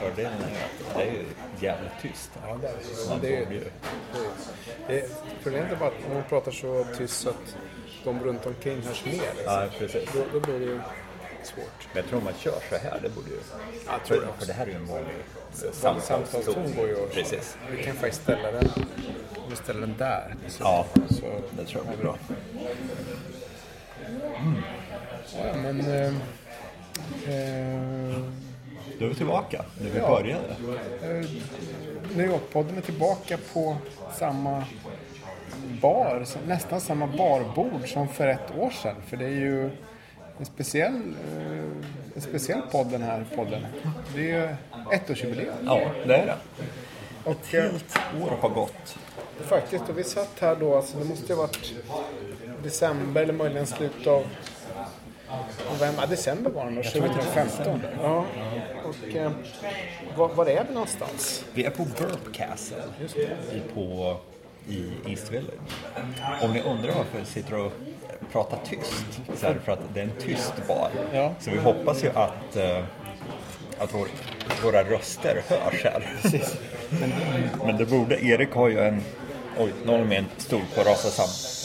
Fördelen är att det är ju jävligt tyst. Ja, det är det. Ju... det, det Problemet är bara att man pratar så tyst så att de runt omkring hörs mer. Liksom. Ja, precis. Då, då blir det ju svårt. Men jag tror man kör så här, det borde ju... Ja, jag tror för, det också. för det här är ju en vanlig Samtalston samtalston. går ju att Precis. Vi kan faktiskt ställa den, vi ställer den där. Så, Ja, så det tror jag blir bra. Ja, men... Eh, eh, Då är vi tillbaka, där vi Ja. började. eh, New York-podden är tillbaka på samma bar, nästan samma barbord som för ett år sedan. För det är ju en speciell, eh, en speciell podd den här podden. Det är ju ettårsjubileum. Ja, det är det. Och, eh, Helt år har gått. Faktiskt, och vi satt här då, alltså det måste ju ha varit december eller möjligen slutet av november, december var det nog, 2015. Ja. Och eh, var, var är vi någonstans? Vi är på Burp Castle i, på, i East Village. Om ni undrar varför vi sitter och pratar tyst så är det för att det är en tyst bar. Ja. Så vi hoppas ju att, eh, att vår, våra röster hörs här. Men, Men det borde, Erik har ju en, oj, någon med en stol på rasa samman.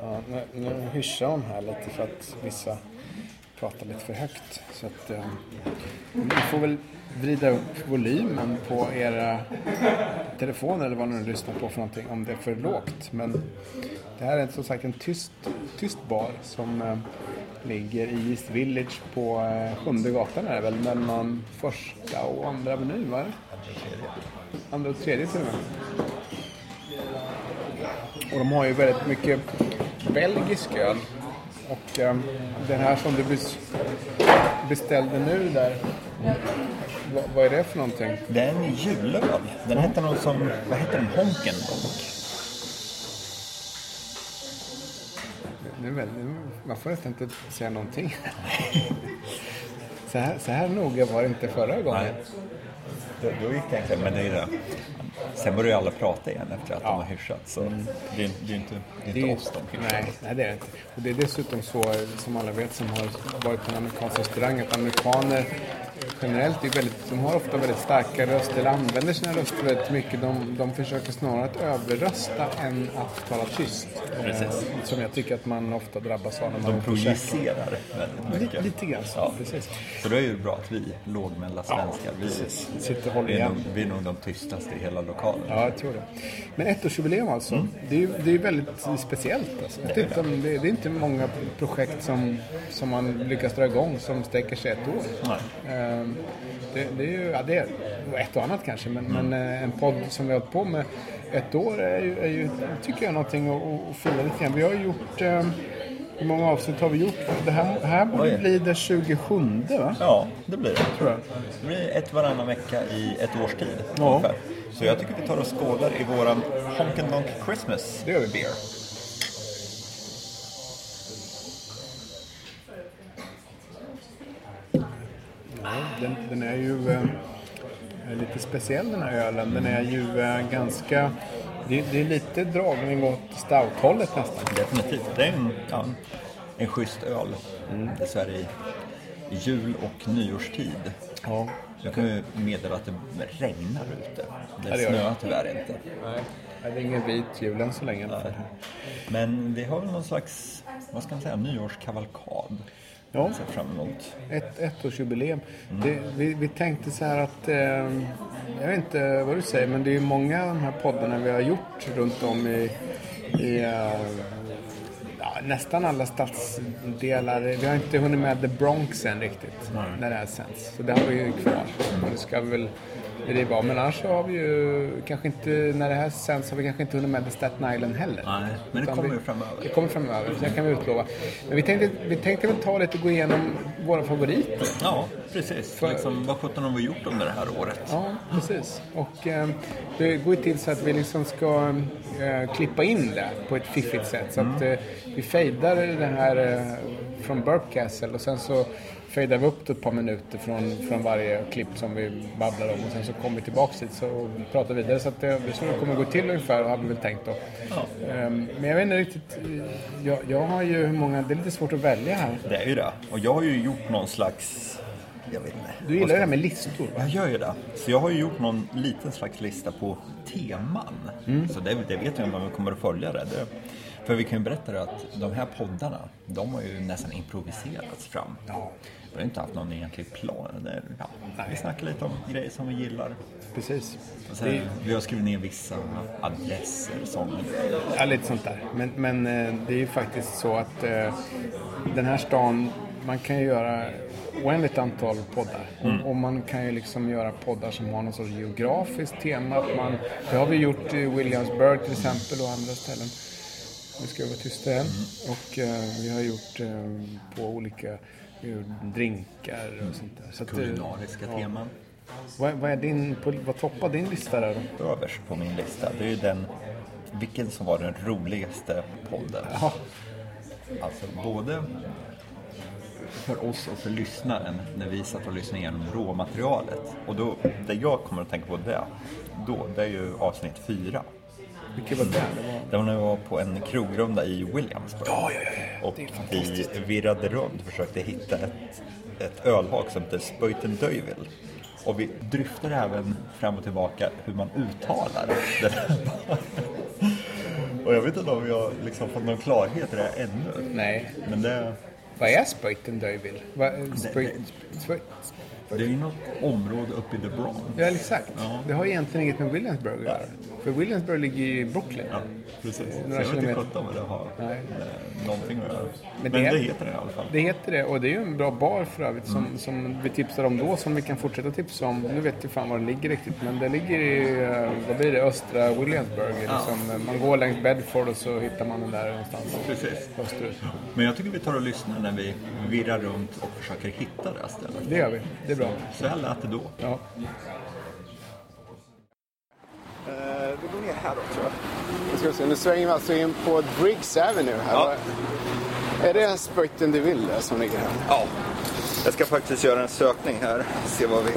ja, nu, nu hyschar hon här lite för att vissa pratar lite för högt. Så att, eh, ni får väl vrida upp volymen på era telefoner eller vad ni nu lyssnar på för någonting om det är för lågt. Men det här är som sagt en tyst, tyst bar som eh, ligger i East Village på eh, Sjunde gatan är det väl mellan första och andra avenyn va? Andra och tredje till och med. Och de har ju väldigt mycket belgisk öl. Och eh, den här som du beställde nu där. Vad, vad är det för någonting? Det är en julöl. Den heter någon som, vad heter den? Honkenbonk. Nu, nu, man får nästan inte säga någonting. Så här, så här noga var det inte förra gången. Nej. Då, då gick det egentligen, men det är det. Sen börjar ju alla prata igen efter att de har hyschat. Så det, är, det är inte, det är Det inte är, oss de hyschar. nej, nej, det är det inte. Och det är dessutom så, som alla vet som har varit på en amerikansk restaurang, att amerikaner generellt är väldigt, de har ofta väldigt starka röster, eller använder sina röster väldigt mycket. De, de försöker snarare att överrösta än att tala tyst. Precis. Eh, som jag tycker att man ofta drabbas av när man De projicerar väldigt Lite, mycket. lite grann så, Ja. precis. Så det är ju bra att vi lågmälda svenskar, vi, Sitter och håller vi, är nog, vi är nog de tystaste i hela lokalen. Ja, jag tror det. Men ettårsjubileum alltså. Det, är, det är väldigt speciellt. Alltså. Jag vet inte om det, det är inte många projekt som, som man lyckas dra igång som sträcker sig ett år. Nej. Ehm, Det, det är ju ja, det är ett och annat kanske, men, men eh, en podd som vi har hållit på med ett år är ju, är ju tycker jag, någonting att, att- fira lite grann. Vi har gjort, eh, hur många avsnitt har vi gjort? Det här, det här borde bli det 27 va? Ja, det blir det. Tror jag. Det blir ett varannan vecka i ett års tid. Ja. ungefär. Så jag tycker vi tar och skålar i våran Honken Donk Christmas Det gör vi. beer. Ja, den, den är ju eh, lite speciell den här ölen. Den är ju eh, ganska... Det, det är lite dragning åt stouthållet nästan. Definitivt. Det är en, ja, en schysst öl. Mm. Dessvärre i jul och nyårstid. Ja. Jag kan ju meddela att det regnar ute. Det det snöar tyvärr inte. Nej, det är ingen vit jul än så länge. fall. Men vi har väl någon slags, vad ska man säga, nyårskavalkad. Ja. Fram emot. Ett ettårsjubileum. Det, vi, vi tänkte så här att, eh, jag vet inte vad du säger, men det är många av de här poddarna vi har gjort runt om i, i eh, nästan alla stadsdelar. Vi har inte hunnit med The Bronx än riktigt, när det här sänds. Så det har vi ju kvar. Och det ska vi väl driva av. Men annars så har vi ju kanske inte, när det här sänds har vi kanske inte hunnit med The Staten Island heller. Nej, men det Utan kommer vi- ju framöver. Det kommer framöver, så det kan vi utlova. Men vi tänkte, vi tänkte väl ta lite och gå igenom våra favoriter. Ja, precis. För- Liksom, vad sjutton har vi gjort under det här året? Ja, precis. Och eh, det går ju till så att vi liksom ska eh, klippa in det på ett fiffigt sätt. Så att eh, vi fejdar det här eh, från Burp Castle och sen så fejdar vi upp det ett par minuter från, från varje klipp som vi babblar om och sen så kommer vi tillbaks hit och pratar vidare. Så att det, det är så det kommer gå till ungefär, har vi väl tänkt då. Ehm, Men jag vet inte riktigt, jag, jag har ju hur många, det är lite svårt att välja här. Det är ju det. Och jag har ju gjort någon slags... Jag vet inte. Du gillar det här med listor va? Jag gör ju det. Så jag har ju gjort någon liten slags lista på teman. Så det, det vet jag inte om vi kommer att följa det. det. För vi kan ju berätta det att de här poddarna, de har ju nästan improviserats fram. Ja. Vi har inte haft någon egentlig plan. Det, är- ja, vi snackar lite om grejer som vi gillar. Precis. Och sen, vi har skrivit ner vissa adresser som... Ja, lite sånt där. Men, men eh, det är ju faktiskt så att eh, den här stan, man kan ju göra oändligt antal poddar. Och, och man kan ju liksom göra poddar som har någon sorts geografiskt tema. Man, det har vi gjort i Williamsburg till exempel och andra ställen. Nu ska jag vara tyst igen. Och eh, vi har gjort eh, på olika drinkar och sånt där. Så att, eh, Kulinariska teman. vad, vad, är din, på, vad toppar din lista där då? Överst på min lista, det är ju den... Vilken som var den roligaste podden. Ja, Alltså både för oss och för lyssnaren när vi satt och lyssnade igenom råmaterialet. Och då, det jag kommer att tänka på det, då, det är ju avsnitt fyra. Vilket var det? det var... Det var när vi var på en krogrunda i Williamsburg. Ja, ja, ja. Och Det vi virrade runt och försökte hitta ett, ett ölhak som heter Spöjten Döyvill. Och vi dryftade även fram och tillbaka hur man uttalar den här baren. Och jag vet inte om har liksom fått någon klarhet i det här ännu. Nej, Men det, Vad är Spöjten Döyvill? Det är ju något område uppe i The Bronx. Ja, exakt. Ja. Det har egentligen inget med Williamsburg att göra. För Williamsburg ligger ju i Brooklyn. Ja, precis. Så Några jag vet inte sjutton vad det har Nej. någonting att göra. Men Men, det- det, heter det i alla fall. Det heter det och det är ju en bra bar för övrigt som, Mm. som vi tipsade om då som vi kan fortsätta tipsa om. Nu vet jag fan var det ligger riktigt men det ligger i, eh, vad blir det, östra Williamsburg. Liksom. Man går längs Bedford och så hittar man den där någonstans Precis. österut. Men jag tycker vi tar och lyssnar när vi virrar runt och försöker hitta det här stället. Det gör vi, det är bra. Så här lät det då. Ja. Vi går ner här då tror jag. Nu ska vi se, nu svänger vi alltså in på Briggs Avenue här. Ja. Är det Spöjten de Ville som ligger här? Ja, jag ska faktiskt göra en sökning här. Se var vi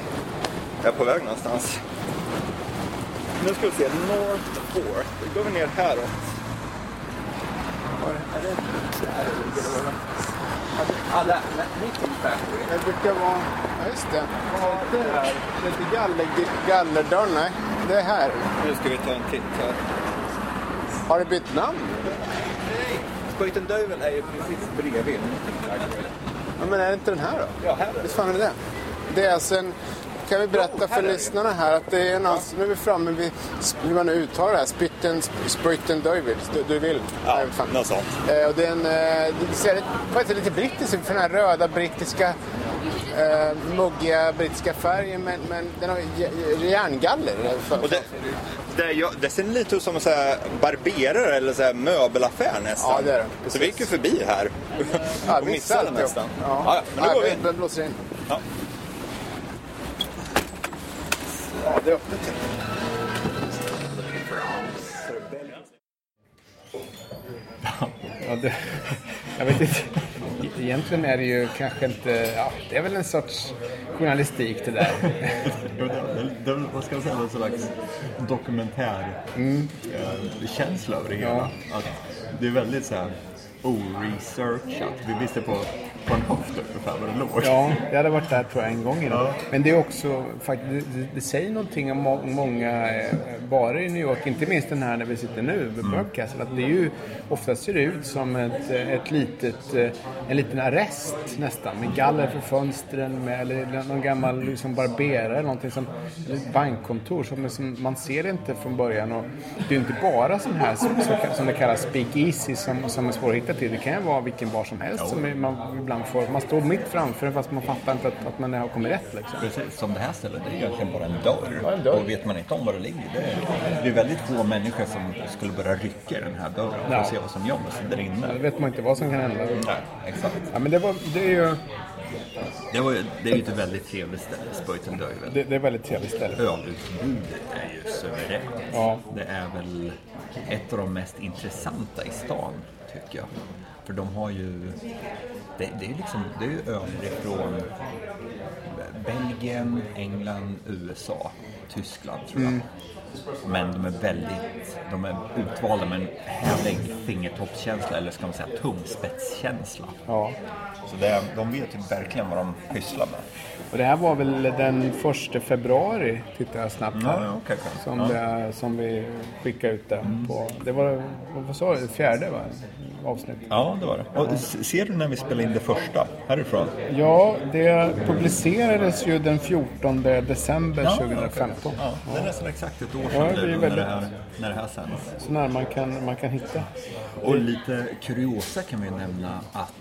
är på väg någonstans. Nu ska vi se, North Fourth. Då går vi ner häråt. Var är det? Där ligger det Knitting Factory. Det brukar vara... Ja, just det. Det är lite galler, gallerdörr. Nej, det är här. Nu ska vi ta en titt här. Har det bytt namn? Nej, Spöjten Döyvill är ju precis bredvid. Ja, men är det inte den här då? Ja, här är det. Visst fan är det det? Det är alltså en... Kan vi berätta för lyssnarna här att det är alltså, nu är vi framme vid hur man nu uttalar det här. Spöjten Döyvill. Du, du vill? Ja, något sånt. Eh, och det är en, eh, det ser lite- faktiskt lite brittisk ut för den här röda brittiska eh, muggiga brittiska färgen men, men den har järngaller. Och det, det, jag, det ser lite ut som en barberare eller så här möbelaffär nästan. Ja, det är det. Så vi gick ju förbi här ja, och missade nästan. Ja. Ja, ja, men nu Ja, går vi vi blåser in. Ja. Ja, det är öppet. Ja, det, jag vet inte. Egentligen är det ju kanske inte... Ja, det är väl en sorts journalistik det där. Jo, det, det, det, vad ska jag säga, en slags dokumentärkänsla över det hela. Att det är väldigt så här oresearchat. Vi visste på, på en höft ungefär var det låg. Ja, jag hade varit där tror jag en gång innan. Ja. Men det är också faktiskt, det, det säger någonting om må, många eh, barer i New York, inte minst den här där vi sitter nu, vid Mm. Castle, att det är ju, oftast ser det ut som ett, ett litet, eh, en liten arrest nästan, med galler för fönstren, med, eller någon gammal liksom barberare, eller någonting som, ett bankkontor, som, som man ser det inte från början. Och det är ju inte bara sån här, som, som det kallas, speakeasy, som, som är svår att hitta till. Det kan ju vara vilken bar som helst som är- man ibland får, man står mitt framför den fast man fattar inte att, att man har kommit rätt liksom. Precis, som det här stället, det är egentligen bara en dörr. Ja, en dörr. Och vet man inte om var det ligger, det är, det är väldigt få människor som skulle börja rycka i den här dörren för Ja. att se vad som gömmer sig där Då inne. vet man inte vad som kan hända. Nej, exakt. Ja, men det, var, det, är ju, Det, var, det är ju ett väldigt trevligt ställe, Spöjten Döyvill. det, det är ett väldigt trevligt ställe. Ölutbudet är ju suveränt. Ja. Det är väl ett av de mest intressanta i stan, tycker jag. För de har ju det, det är liksom, det är ju öl ifrån Belgien, England, USA, Tyskland tror jag. Men de är väldigt, de är utvalda med en härlig fingertoppskänsla, eller ska man säga tungspetskänsla. Ja. Så det, de vet ju verkligen vad de pysslar med. Och det här var väl den första februari, tittar jag snabbt här. Ja, okej, okej. Som, Ja. det, som vi skickade ut det på. Det var, vad sa du, fjärde va? Avsnitt? Ja, det var det. Och ser du när vi spelade in det första härifrån? Ja, det publicerades ju den 14 december 2015. Ja, det är nästan exakt ett år Ja, sedan det är nu när, väldigt- det här, när det här sänds. Så när man kan, man kan hitta. Och lite kuriosa kan vi nämna att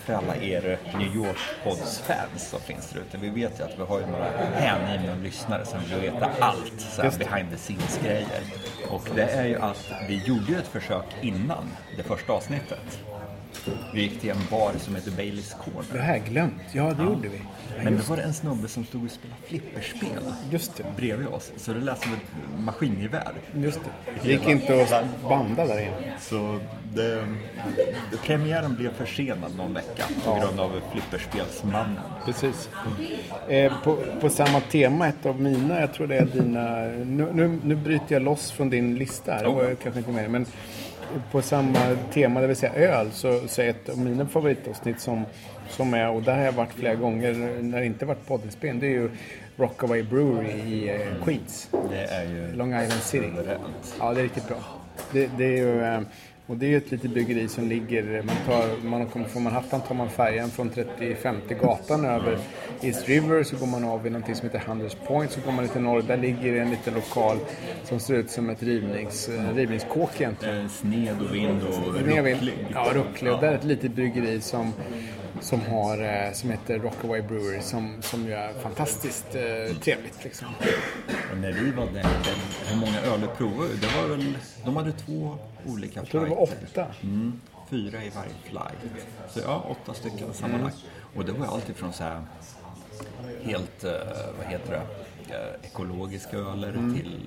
för alla er New York-pods-fans som finns där ute. Vi vet ju att vi har ju några hängivna lyssnare som vill veta allt så här behind the scenes-grejer. Och det är ju att vi gjorde ju ett försök innan det första avsnittet. Vi gick till en bar som heter Baileys Det Corner. här är glömt. Ja, det gjorde vi. Men då var det en snubbe som stod och spelade flipperspel Just det. bredvid oss. Så det lät som ett maskingevär. Just det. Det gick inte att banda där inne. Så det, det, premiären blev försenad någon vecka på Ja. grund av flipperspelsmannen. Precis. Eh, på, på samma tema, ett av mina, jag tror det är dina... Nu, nu, nu bryter jag loss från din lista här, det var jag kanske inte med men på samma tema, det vill säga öl, så, så är ett av mina favoritavsnitt som, som är, och där har jag varit flera gånger när det inte varit poddinspelning, det är ju Rockaway Brewery i eh, Queens. Det är ju Long Island City. suveränt. Ja, det är riktigt bra. Det, det är ju, eh, och det är ju ett litet bryggeri som ligger, man tar, man kommer från Manhattan tar man färjan från 35 gatan över East River så går man av vid någonting som heter Hunters Point så går man lite norr. Där ligger en liten lokal som ser ut som ett rivnings, eh, rivningskåk egentligen. Eh, Sned och vind och rucklig. Ja, rucklig. Och där är ett litet bryggeri som, som, har, eh, som heter Rockaway Brewery som, som ju är fantastiskt eh, trevligt. Liksom. Och när vi var där, hur många öl provade, det var väl, de hade två olika Jag tror det var åtta. Mm, fyra i varje flight. Så ja, åtta stycken sammanlagt. Och det var allt ifrån så här helt, eh, vad heter det, eh, ekologiska öler Mm. till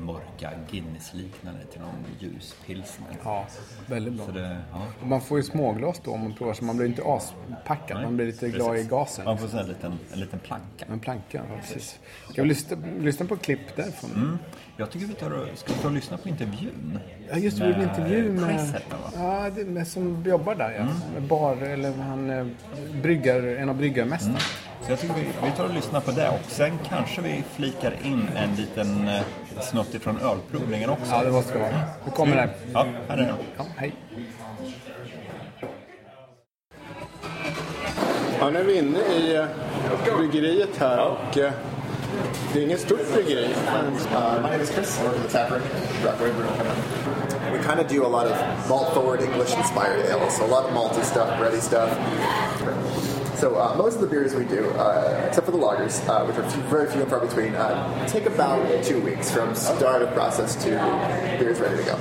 mörka Guinness-liknande till någon ljus pilsner. Ja, väldigt bra. Det, ja. Man får ju småglas då om man provar så man blir inte aspackad. Man blir lite glad i Precis. gasen. Man får så en liten, en liten planka. En planka, ja, precis. Ska vi lyssna, lyssna på klipp därifrån? Mm. Jag tycker vi tar och, ska vi ta och lyssna på intervjun? Ja, just det. En intervju med... Va? Ja, det med som jobbar där ja. Med bar, eller han eh, bryggar, en av bryggarmästarna. Så jag tycker vi, vi tar och lyssnar på det och sen kanske vi flikar in en liten eh, snutt ifrån ölprovningen också. Ja, det måste det vara. Nu kommer det. Ja, här är den. Ja, hej. Ja, nu är vi inne i eh, bryggeriet här och eh, det är inget stort bryggeri. My name is Chris. I work at the tap room, Brockway Brewing Company. We kind of do a lot of malt forward English inspired ales, so a lot of malty stuff, bready stuff. So uh, most of the beers we do, uh, except for the lagers, uh, which are few, very few and far between, uh, take about two weeks from start of process to beers ready to go.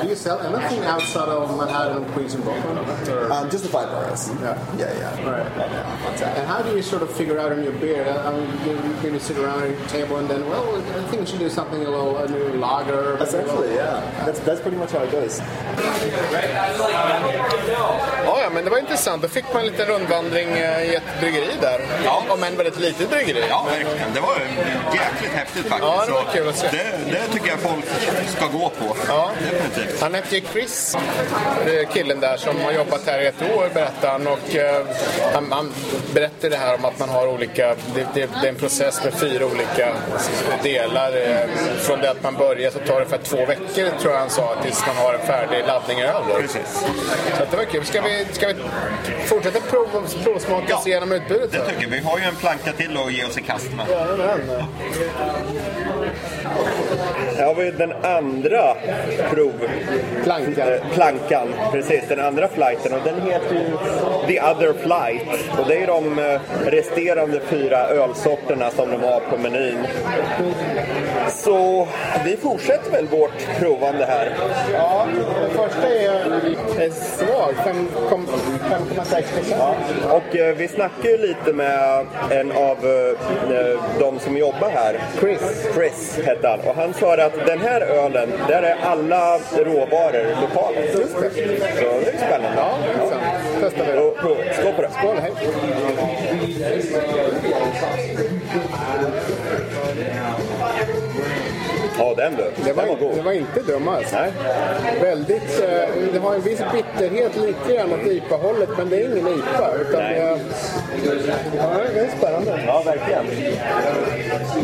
Do you sell anything outside of Manhattan, Queens, and Brooklyn? Um, just the five boroughs. Yeah. yeah, yeah. Right. Right now. And how do you sort of figure out a new beer? I mean, you, you maybe sit around at your table and then, well, I think we should do something a little a new lager. Essentially, yeah. That's that's pretty much how it goes. Ja, ja, men det var intressant. Då fick man en liten rundvandring eh, i ett bryggeri där. Ja. Om än väldigt litet bryggeri. Ja, verkligen. Det var jäkligt häftigt faktiskt. Ja, det var kul att se. Det, det tycker jag folk ska gå på. Ja. Definitivt. Han hette ju Chris, eh, killen där som har jobbat här i ett år berättade han. Och, eh, han, han berättade det här om att man har olika, det, det, det är en process med fyra olika delar. Från det att man börjar så tar det ungefär två veckor tror jag han sa tills man har en färdig laddning över. Precis. Så det var kul. Ska vi, ska vi fortsätta prov, provsmaka Ja. oss igenom utbudet? Det tycker jag. Vi har ju en planka till att ge oss i kast med. Jajamän. Här har vi den andra prov... Plankan. eh, plankan. Precis, den andra flighten. Och den heter ju The Other Flight. Och det är de eh, resterande fyra ölsorterna som de har på menyn. Så vi fortsätter väl vårt provande här. Ja, den första är, är svag. 5,6 procent. Och eh, vi snackade ju lite med en av eh, de som jobbar här. Chris. Chris hette han. Och han sa att den här ölen, där är alla råvaror lokala. Just det. Så det är spännande. Ja, intressant. Testar vi. Skål på det. Skål, hej. Ja, den du. Det var, den var god. det var inte dum alls. Nej. Väldigt, eh, det har en viss bitterhet lite grann åt IPA-hållet men det är ingen IPA. Utan Nej. det, är- ja, det är spännande. Ja, verkligen.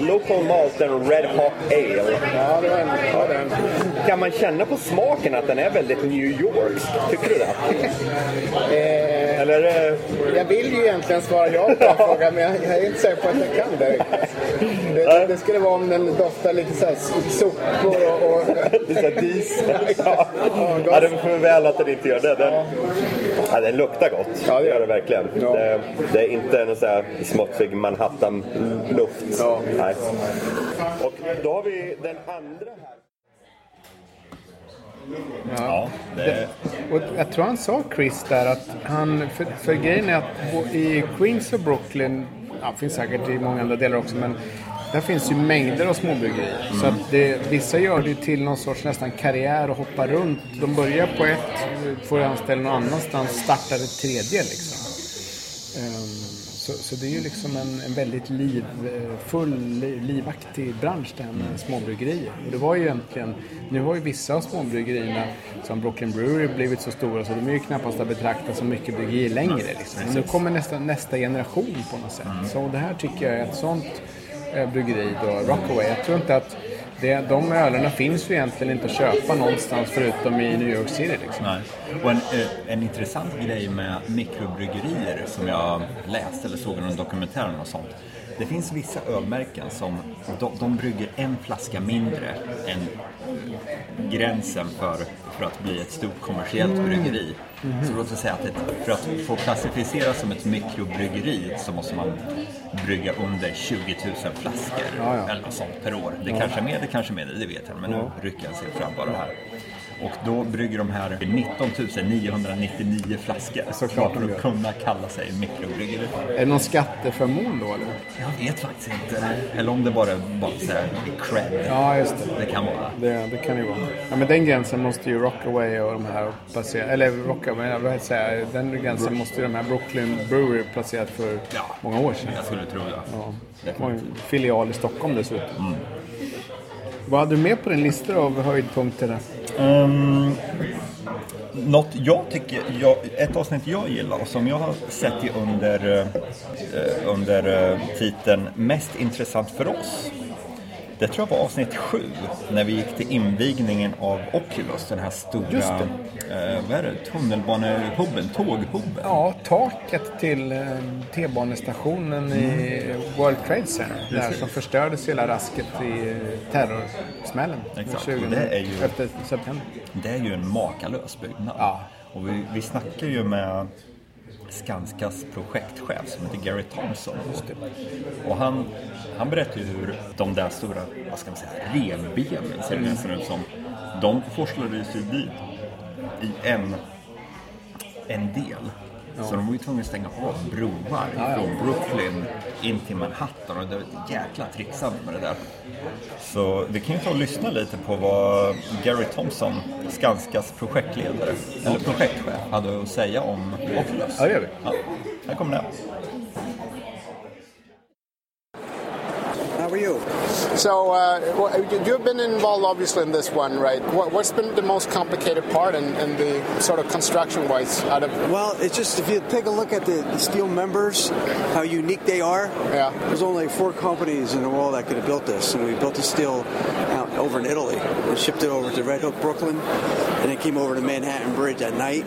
Local Malt and Red Hot Ale. Ja, det var en, det var den. Kan man känna på smaken att den är väldigt New York? Tycker du det? Eh, Eller det... jag vill ju egentligen svara ja på den frågan men jag, jag är inte säker på att jag kan det. Det, det skulle vara om den doftar lite så här sopor och... och Det är så här diesel. Ja. ja, det är för väl att den inte gör det. Den, ja, den luktar gott. Ja, det det gör det verkligen. Ja. Det, det är inte någon så här smutsig Manhattan-luft. Ja. Nej. Och då har vi den andra här. Ja, det, Och jag tror han sa Chris där att han, för, för grejen är att i Queens och Brooklyn, ja, finns säkert i många andra delar också, men där finns ju mängder av småbryggerier. Så att det, vissa gör det till någon sorts nästan karriär och hoppar runt. De börjar på ett, får anställa någon annanstans, startar ett tredje liksom. Ehm, Så, så det är ju liksom en, en väldigt livfull, li- livaktig bransch det här med småbryggerier. Och det var ju egentligen, nu har ju vissa av småbryggerierna som Brooklyn Brewery blivit så stora så de är ju knappast att betrakta som mycket bryggerier längre. Liksom. Men nu kommer nästa, nästa generation på något sätt. Så det här tycker jag är ett sånt eh, Eh, bryggeri då, Rockaway. Jag tror inte att det, de ölerna finns ju egentligen inte att köpa någonstans förutom i New York City. Liksom. Nej. Och en, eh, en intressant grej med mikrobryggerier som jag läste eller såg i någon dokumentär och sånt. Det finns vissa ölmärken som de, de brygger en flaska mindre än gränsen för, för att bli ett stort kommersiellt bryggeri. Så låt oss säga att ett, för att få klassificeras som ett mikrobryggeri så måste man brygga under 20 000 flaskor Ja, ja. eller något sånt per år. Det kanske är mer, det kanske är mindre, det vet jag men nu rycker jag sig fram bara här. Och då brygger de här 19 999 flaskor. Såklart för att kunna kalla sig mikrobryggeri. Är det någon skatteförmån då eller? Jag vet faktiskt inte. Eller om det bara är bara så här cred. Ja, just det. Det kan vara. Det, det kan ju vara. Ja, men den gränsen måste ju Rockaway och de här placera, eller Rockaway, jag vill säga, den gränsen måste ju de här Brooklyn Brewery placerat för Ja. många år sedan. Jag skulle tro det. Ja. De har ju en filial i Stockholm dessutom. Vad hade du med på din lista av höjdpunkter? Um, ehm, något jag tycker, jag, ett avsnitt jag gillar och som jag har sett under, eh, eh, under eh, titeln Mest intressant för oss. Det tror jag var avsnitt sju när vi gick till invigningen av Oculus, den här stora eh, vad är det, tunnelbanehubben, tåghubben. Ja, taket till eh, T-banestationen i World Trade Center. Där som förstördes hela rasket i eh, terrorsmällen. Exakt, 20, och det är ju- 11 september. Det är ju en makalös byggnad. Ja. Och vi, vi snackar ju med Skanskas projektchef som heter Gary Thompson. Och han, han berättar ju hur de där stora, vad ska man säga, revbenen ser det nästan ut som. De forslades ju dit i en, en del. Så de var ju tvungna att stänga av broar från Brooklyn in till Manhattan och det var ett jäkla trixande med det där. Så vi kan ju ta och lyssna lite på vad Gary Thompson, Skanskas projektledare, eller projektchef, hade att säga om Oculus. Ja, det gör vi. Ja, här kommer det. Are you? So uh, you- you've been involved obviously in this one, right? What, what's been the most complicated part in, in the sort of construction-wise out of Well, it's just if you take a look at the, the steel members, how unique they are. Yeah. There's only four companies in the world that could have built this, and we built the steel out over in Italy and shipped it over to Red Hook, Brooklyn, and it came over to Manhattan Bridge at night.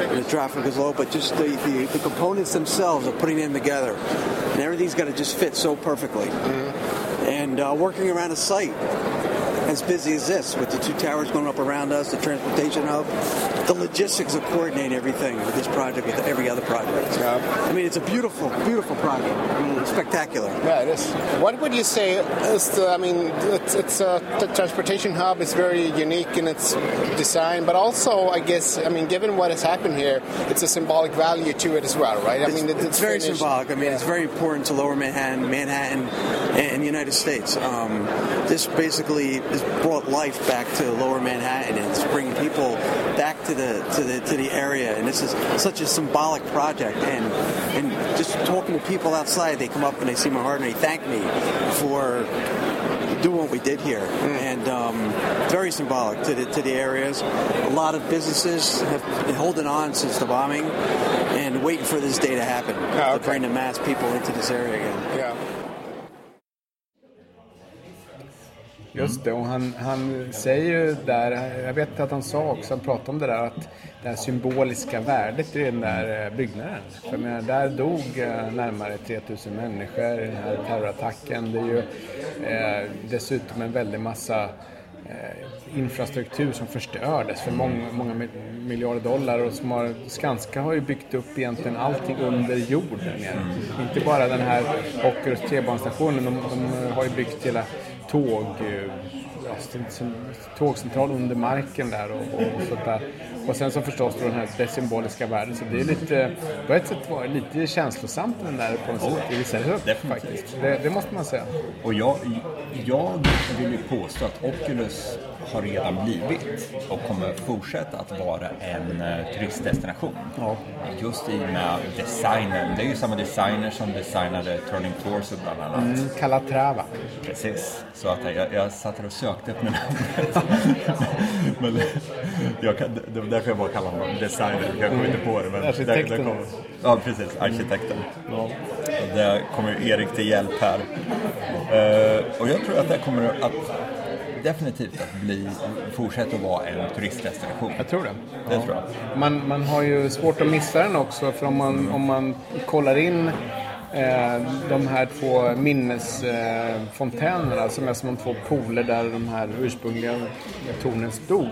And the traffic is low, but just the, the, the components themselves are putting them together, and everything's got to just fit so perfectly. And uh, working around a site. As busy as this with the two towers going up around us, the transportation hub, the logistics of coordinating everything with this project with every other project. Yeah. I mean, it's a beautiful, beautiful project. I mean, it's spectacular. Yeah, it is. What would you say is the, I mean, it's, it's a, the transportation hub is very unique in its design, but also, I guess, I mean, given what has happened here, it's a symbolic value to it as well, right? I It's, mean, it- it's very finished- symbolic. I mean, Yeah. it's very important to Lower Manhattan, Manhattan, and the United States. Um, this basically brought life back to Lower Manhattan and it's bringing people back to the to the to the area. And this is such a symbolic project. And and just talking to people outside, they come up and they see my heart and they thank me for doing what we did here, and um, very symbolic to the to the areas. A lot of businesses have been holding on since the bombing and waiting for this day to happen to okay. bring the mass people into this area again. Yeah. Just det, och han, han säger ju där, jag vet att han sa också, han pratade om det där att det här symboliska värdet i den där eh, byggnaden. För jag menar, där dog eh, närmare 3000 människor i den här terrorattacken. Det är ju eh, dessutom en väldig massa eh, infrastruktur som förstördes för många, många miljarder dollar och som har, Skanska har ju byggt upp egentligen allting under jorden. nere. Inte bara den här Ockerös T-banestationen, de, de har ju byggt hela tåg, eh, st- tågcentral under marken där och, och sånt där. Och sen så förstås då den här det symboliska värdet. Så det är lite, på ett sätt var det lite känslosamt den där på något sätt i vissa definitivt. faktiskt. Det, det måste man säga. Och jag, jag vill ju påstå att Oculus har redan blivit och kommer fortsätta att vara en eh, turistdestination. Ja. Just i och med designen. Det är ju samma designer som designade Turning Torso bland annat. Mm, Calatrava. Precis. Så att jag, jag satt och sökte efter namnet. men jag kan, det var därför jag bara kallade honom designer. Jag kom inte på det. Men Arkitekten. Det, det kom, ja, precis. Arkitekten. Och där kommer Erik till hjälp här. Eh, och jag tror att det kommer att definitivt att bli, fortsätta att vara en turistdestination. Jag tror det. Det tror jag. Man, man har ju svårt att missa den också för om man, om man kollar in de här två minnesfontänerna som är som två pooler där de här ursprungliga tornen stod.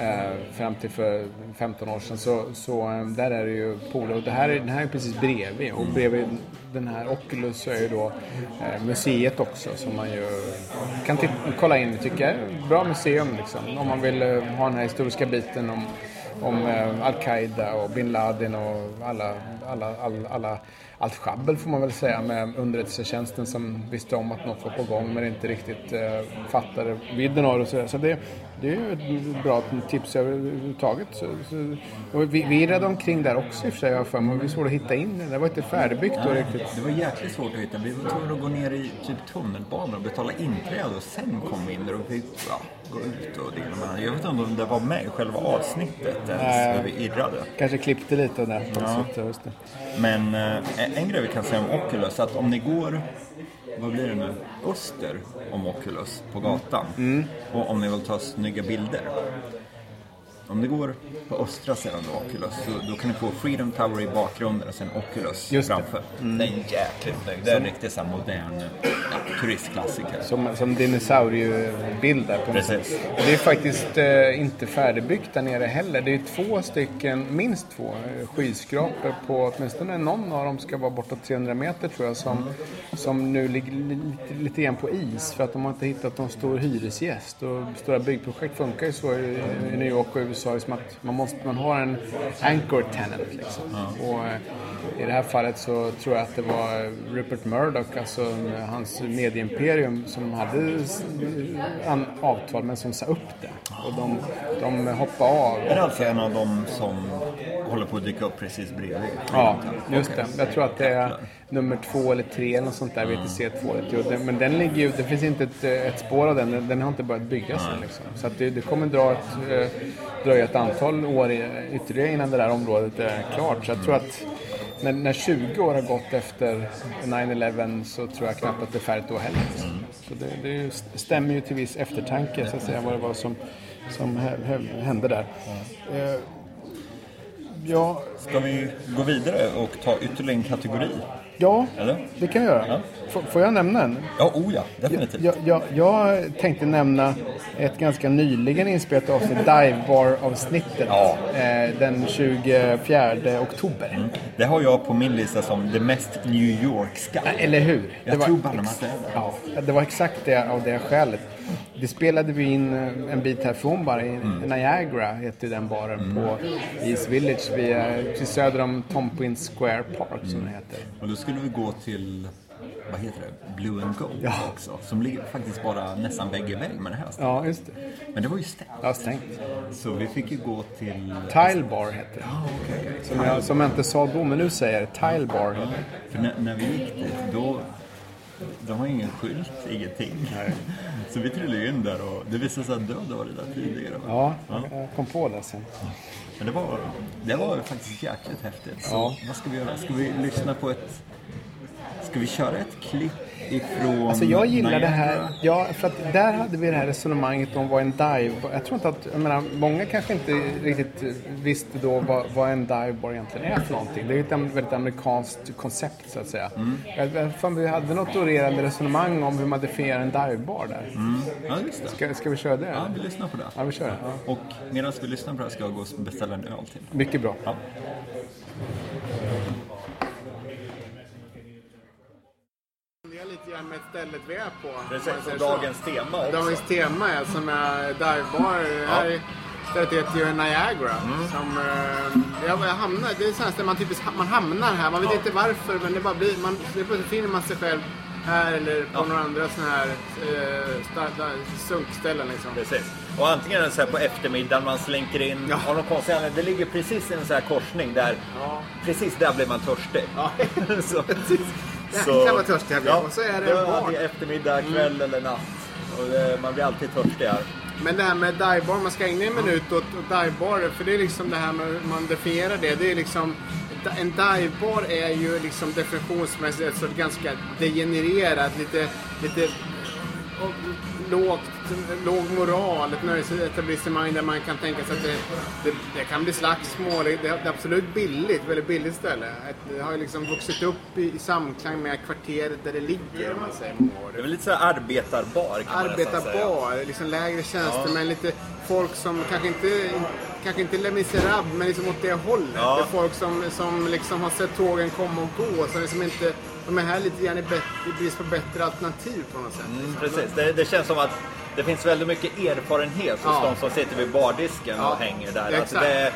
Eh, fram till för 15 år sedan så, så eh, där är det ju pooler och det här är, den här är precis bredvid och bredvid den här Oculus så är ju då eh, museet också som man ju kan kolla in tycker jag. Bra museum liksom om man vill eh, ha den här historiska biten om om eh, Al-Qaida och bin Laden och alla, alla, alla, alla, allt sjabbel får man väl säga med underrättelsetjänsten som visste om att något var på gång men inte riktigt eh, fattade vidden av det. och Så, så det, det är ju ett bra tips överhuvudtaget. Så, så, och vi, vi räddade omkring där också i och för sig, för mig. Vi svårt att hitta in det. Det var inte färdigbyggt då riktigt. Det var jäkligt svårt att hitta. Vi var tvungna att gå ner i typ tunnelbanan och betala inträde och sen kom vi in där och fick ja, gå ut och det ena med det. Jag vet inte om det var med i själva avsnittet ens, hur vi irrade. Kanske klippte lite där. på Ja. det. Men eh, en grej vi kan säga om Oculus, att om ni går, vad blir det nu, öster om Oculus på gatan och om ni vill ta snygga bilder. Om ni går på östra sidan av Oculus, så, då kan ni få Freedom Tower i bakgrunden och sen Oculus Just det. framför. Det är jäkligt snyggt. Det är en riktigt så modern ja, turistklassiker. Som, som dinosauriebild där på något Precis. sätt. Det är faktiskt eh, inte färdigbyggt där nere heller. Det är två stycken, minst två eh, skyskrapor på åtminstone någon av dem ska vara bortåt 300 meter tror jag som, som nu ligger lite, lite grann på is för att de har inte hittat någon stor hyresgäst. Och stora byggprojekt funkar ju så i, i New York och USA som att man, måste, man har en anchor tenant liksom. Och, eh, i det här fallet så tror jag att det var Rupert Murdoch, alltså hans medieimperium, som hade an- avtal men som sa upp det. Och de, de hoppade av. Är det alltså en av dem som håller på att dyka upp precis bredvid? Ja, just det. Jag tror att det är nummer två eller tre eller något sånt där, VTC 2 eller tre. Och den- Men den ligger ju, det finns inte ett, ett spår av den, den- har inte börjat byggas än liksom. Så det, det kommer dra ett, eh, dröja ett antal år ytterligare innan det där området är klart. Så jag tror att när, när 20 år har gått efter 9-11 så tror jag knappt att det är färdigt då heller. liksom. Så det, det ju- stämmer ju till viss eftertanke så att säga vad det var som, som hä- hä- hände där. Eh, Ja, Ska vi gå vidare och ta ytterligare en kategori? Ja, Eller? det kan jag göra. F- får jag nämna en? Ja, oh ja, definitivt. Jag, jag, jag tänkte nämna ett ganska nyligen inspelat avsnitt, Dive Bar-avsnittet. Ja. Eh, den 24 oktober. Det har jag på min lista som det mest New Yorkska. Ja, Eller hur? Jag tror bara att det är det. Ja, det var exakt det av det skälet. Det spelade vi in eh, en bit härifrån bara. I Mm. Niagara heter den baren på East Village. Vi är till söder om Tom Prince Square Park som det heter. Skulle vi gå till, vad heter det, Blue and Gold Ja. också. Som ligger faktiskt bara nästan vägg i vägg med det här stället. Ja, just det. Men det var ju stängt. Ja, stängt. Så vi fick ju gå till... Tile Bar heter det. Som jag, som jag inte sa då, men nu säger jag Tile Bar det. För när, när vi gick dit, då... De har ingen skylt, ingenting. Så vi trillade in där och det visade sig att du hade varit där tidigare. Ja, Ja. jag kom på det sen. Men det var, det var faktiskt jäkligt häftigt. Så Ja. vad ska vi göra? Ska vi lyssna på ett... Ska vi köra ett klipp ifrån Alltså jag gillar det Niagara? här, ja, för att där hade vi det här resonemanget om vad en dive Jag tror inte att, jag menar, många kanske inte riktigt visste då vad, vad en divebar egentligen är för någonting. Det är ju ett väldigt amerikanskt koncept så att säga. Jag- Fan, vi hade något orerande resonemang om hur man definierar en divebar där. Ja, just det. Ska, ska vi köra det? Ja, vi lyssnar på det. Ja, vi kör det. Ja. Och medan vi lyssnar på det här ska jag gå och beställa en öl till. Mycket bra. Ja. Det är lite grann med stället vi är på. Precis, och dagens tema också. Dagens tema är som är divebar. Här stället heter ju Niagara. Mm. Som, eh, jag, hamnar, det är sånt där man typiskt man hamnar här. Man vet inte varför men det bara blir, man, det plötsligt finner man sig själv här eller på några andra sådana här eh, sunkställen liksom. Precis. Och antingen är det så här på eftermiddagen man slinker in. Ja. Av någon konstig anledning. Det ligger precis i en sån här korsning där. Ja. Precis där blir man törstig. Ja. så, Jäklar vad törstig jag blir. Ja, Och så är det det eftermiddag, kväll eller natt. Och det, man blir alltid törstig här. Men det här med divebar, man ska ägna en minut åt, åt divebar. För det är liksom det här med hur man definierar det. Det är liksom, en divebar är ju liksom definitionsmässigt ett ganska degenererat, lite, lite och lågt, låg moral, ett nöjesetablissemang där man kan tänka sig att det, det, det kan bli slagsmål. Det, det är absolut billigt, väldigt billigt ställe. Det har ju liksom vuxit upp i, i samklang med kvarteret där det ligger, om man säger. Det är väl lite så här arbetarbar kan man nästan säga. Arbetarbar, liksom lägre tjänstemän, lite folk som kanske inte, kanske inte Les Misérables, men liksom åt det hållet. Ja. Det är folk som, som liksom har sett tågen komma och gå, som liksom inte, de är här lite grann i, brist på bättre alternativ på något sätt. Mm, precis. Det, det känns som att det finns väldigt mycket erfarenhet hos Ja. de som sitter vid bardisken Ja. och hänger där. Alltså exakt. det är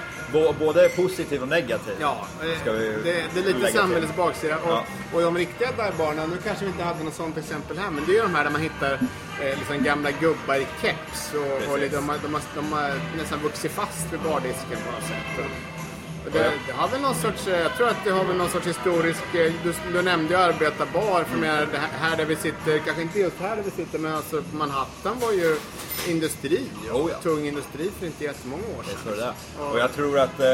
både positivt och negativt. Ja, eh, Ska vi det, det är lite till. samhällets baksida. Och, Ja. och de riktiga divebarerna, nu kanske vi inte hade något sånt exempel här, men det är de här där man hittar eh, liksom gamla gubbar i keps och, och lite, de, de, har, de har nästan vuxit fast vid bardisken på något sätt. Det, det har väl någon sorts, eh, jag tror att det har väl någon sorts historisk, eh, du, du nämnde ju arbetarbar, för menar, det här, där vi sitter, kanske inte just här där vi sitter, men alltså Manhattan var ju industri, Jo, ja. tung industri för inte jättemånga år sedan. Är det. Och jag tror att eh,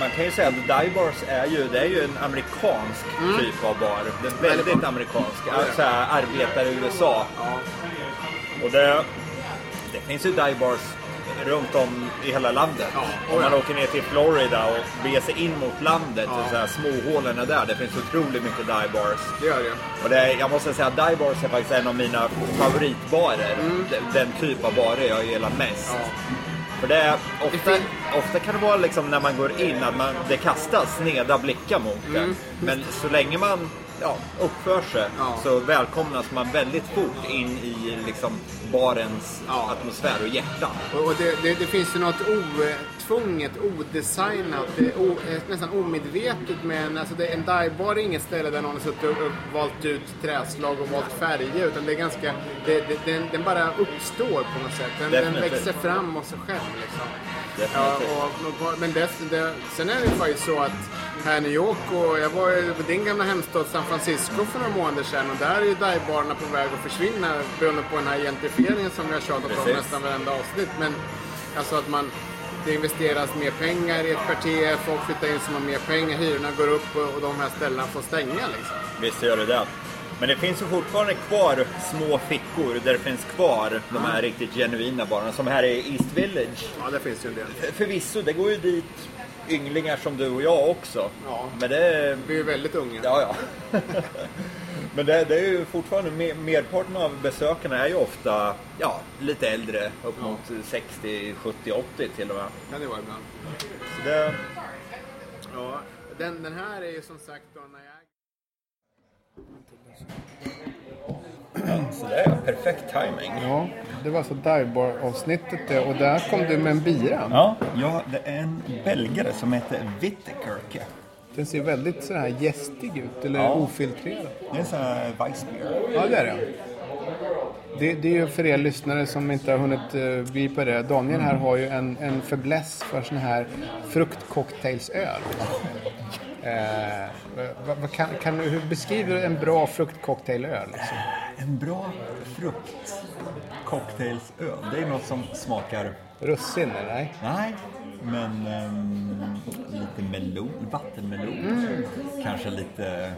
man kan ju säga att dive bars är ju, det är ju en amerikansk Mm. typ av bar. Det är väldigt amerikansk. Alltså här, arbetare i USA. Och det, det finns ju dive bars runt om i hela landet. Ja, Om man ja. åker ner till Florida och beger sig in mot landet, och så här, småhålorna där, det finns otroligt mycket dive bars. Det gör det. Och det, är- jag måste säga att dive bars är faktiskt en av mina favoritbarer. Den, den typ av barer jag gillar mest. Mm. Ja. För det är ofta, Det ofta kan det vara liksom när man går in att man, det kastas sneda blickar mot en. Men så länge man ja, uppför sig. Ja. så välkomnas man väldigt fort in i liksom barens Ja. atmosfär och hjärta. Och och det, det, det finns ju något otvunget, odesignat, det är o, nästan omedvetet med en, alltså det, en divebar är inget ställe där någon har suttit och, och valt ut träslag och valt färger utan det är ganska, det, den, den bara uppstår på något sätt. Den, den växer fram av sig själv liksom. Ja, och, men det, det, sen är det ju faktiskt så att här i New York och jag var ju på din gamla hemstad San Francisco för några månader sedan och där är ju divebarerna på väg att försvinna beroende på den här gentrifieringen som vi har tjatat om nästan varenda avsnitt. Men alltså att man, det investeras mer pengar i ett kvarter, folk flyttar in som har mer pengar, hyrorna går upp och, och de här ställena får stänga liksom. Visst gör det det. Men det finns ju fortfarande kvar små fickor där det finns kvar de här riktigt genuina barnen. Som här i East Village. Ja, det finns ju en del. För- Förvisso, det går ju dit ynglingar som du och jag också. Ja. Men det, Vi är ju väldigt unga. Ja, ja. Men det, det är ju fortfarande, mer- merparten av besökarna är ju ofta ja, lite äldre, upp mot 60, 70, 80 till och med. Kan det vara ibland. Så det, Ja, den, den här är ju som sagt då när jag... så det är perfekt timing. Ja, det var alltså Divebar-avsnittet det. Och där kom du med en bira. Ja, ja, det är en belgare som heter Wittekirke. Den ser väldigt så här gästig ut, eller Ja. ofiltrerad. Det är en sån här Weissbier. Ja, det är det. Det, det är ju för er lyssnare som inte har hunnit begripa det. Daniel här har ju en, en fäbless för sån här fruktcocktailsöl. Eh, vad, vad kan, kan du, hur beskriver du en bra fruktcocktailöl? Liksom? En bra fruktcocktailsöl. Det är något som smakar, Russin, eller? Nej? nej, men ehm, lite melon, vattenmelon. Kanske lite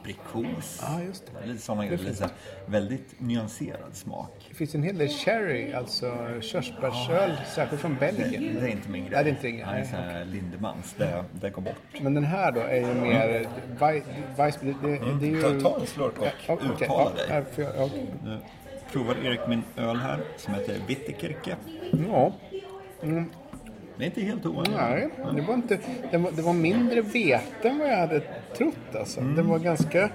aprikos. Ja, just det. Lite sådana grejer. Lite så här väldigt nyanserad smak. Det finns en hel del sherry, alltså körsbärsöl, särskilt från Belgien. det är inte min grej. Nej, det är inte din grej. Nej, Lindemans. Det, det går bort. Men den här då är ju mer... Wei- Weiss, det, det, det är ju... Ta, ta en slurk och Ja, okej. uttala Ja, dig. jag- ja, okej. Nu provar Erik min öl här som heter Wittekirke. Ja, Det är inte helt ovanligt. nej. Det var, inte, det, var, det var mindre vete än vad jag hade trott alltså. Den var ganska...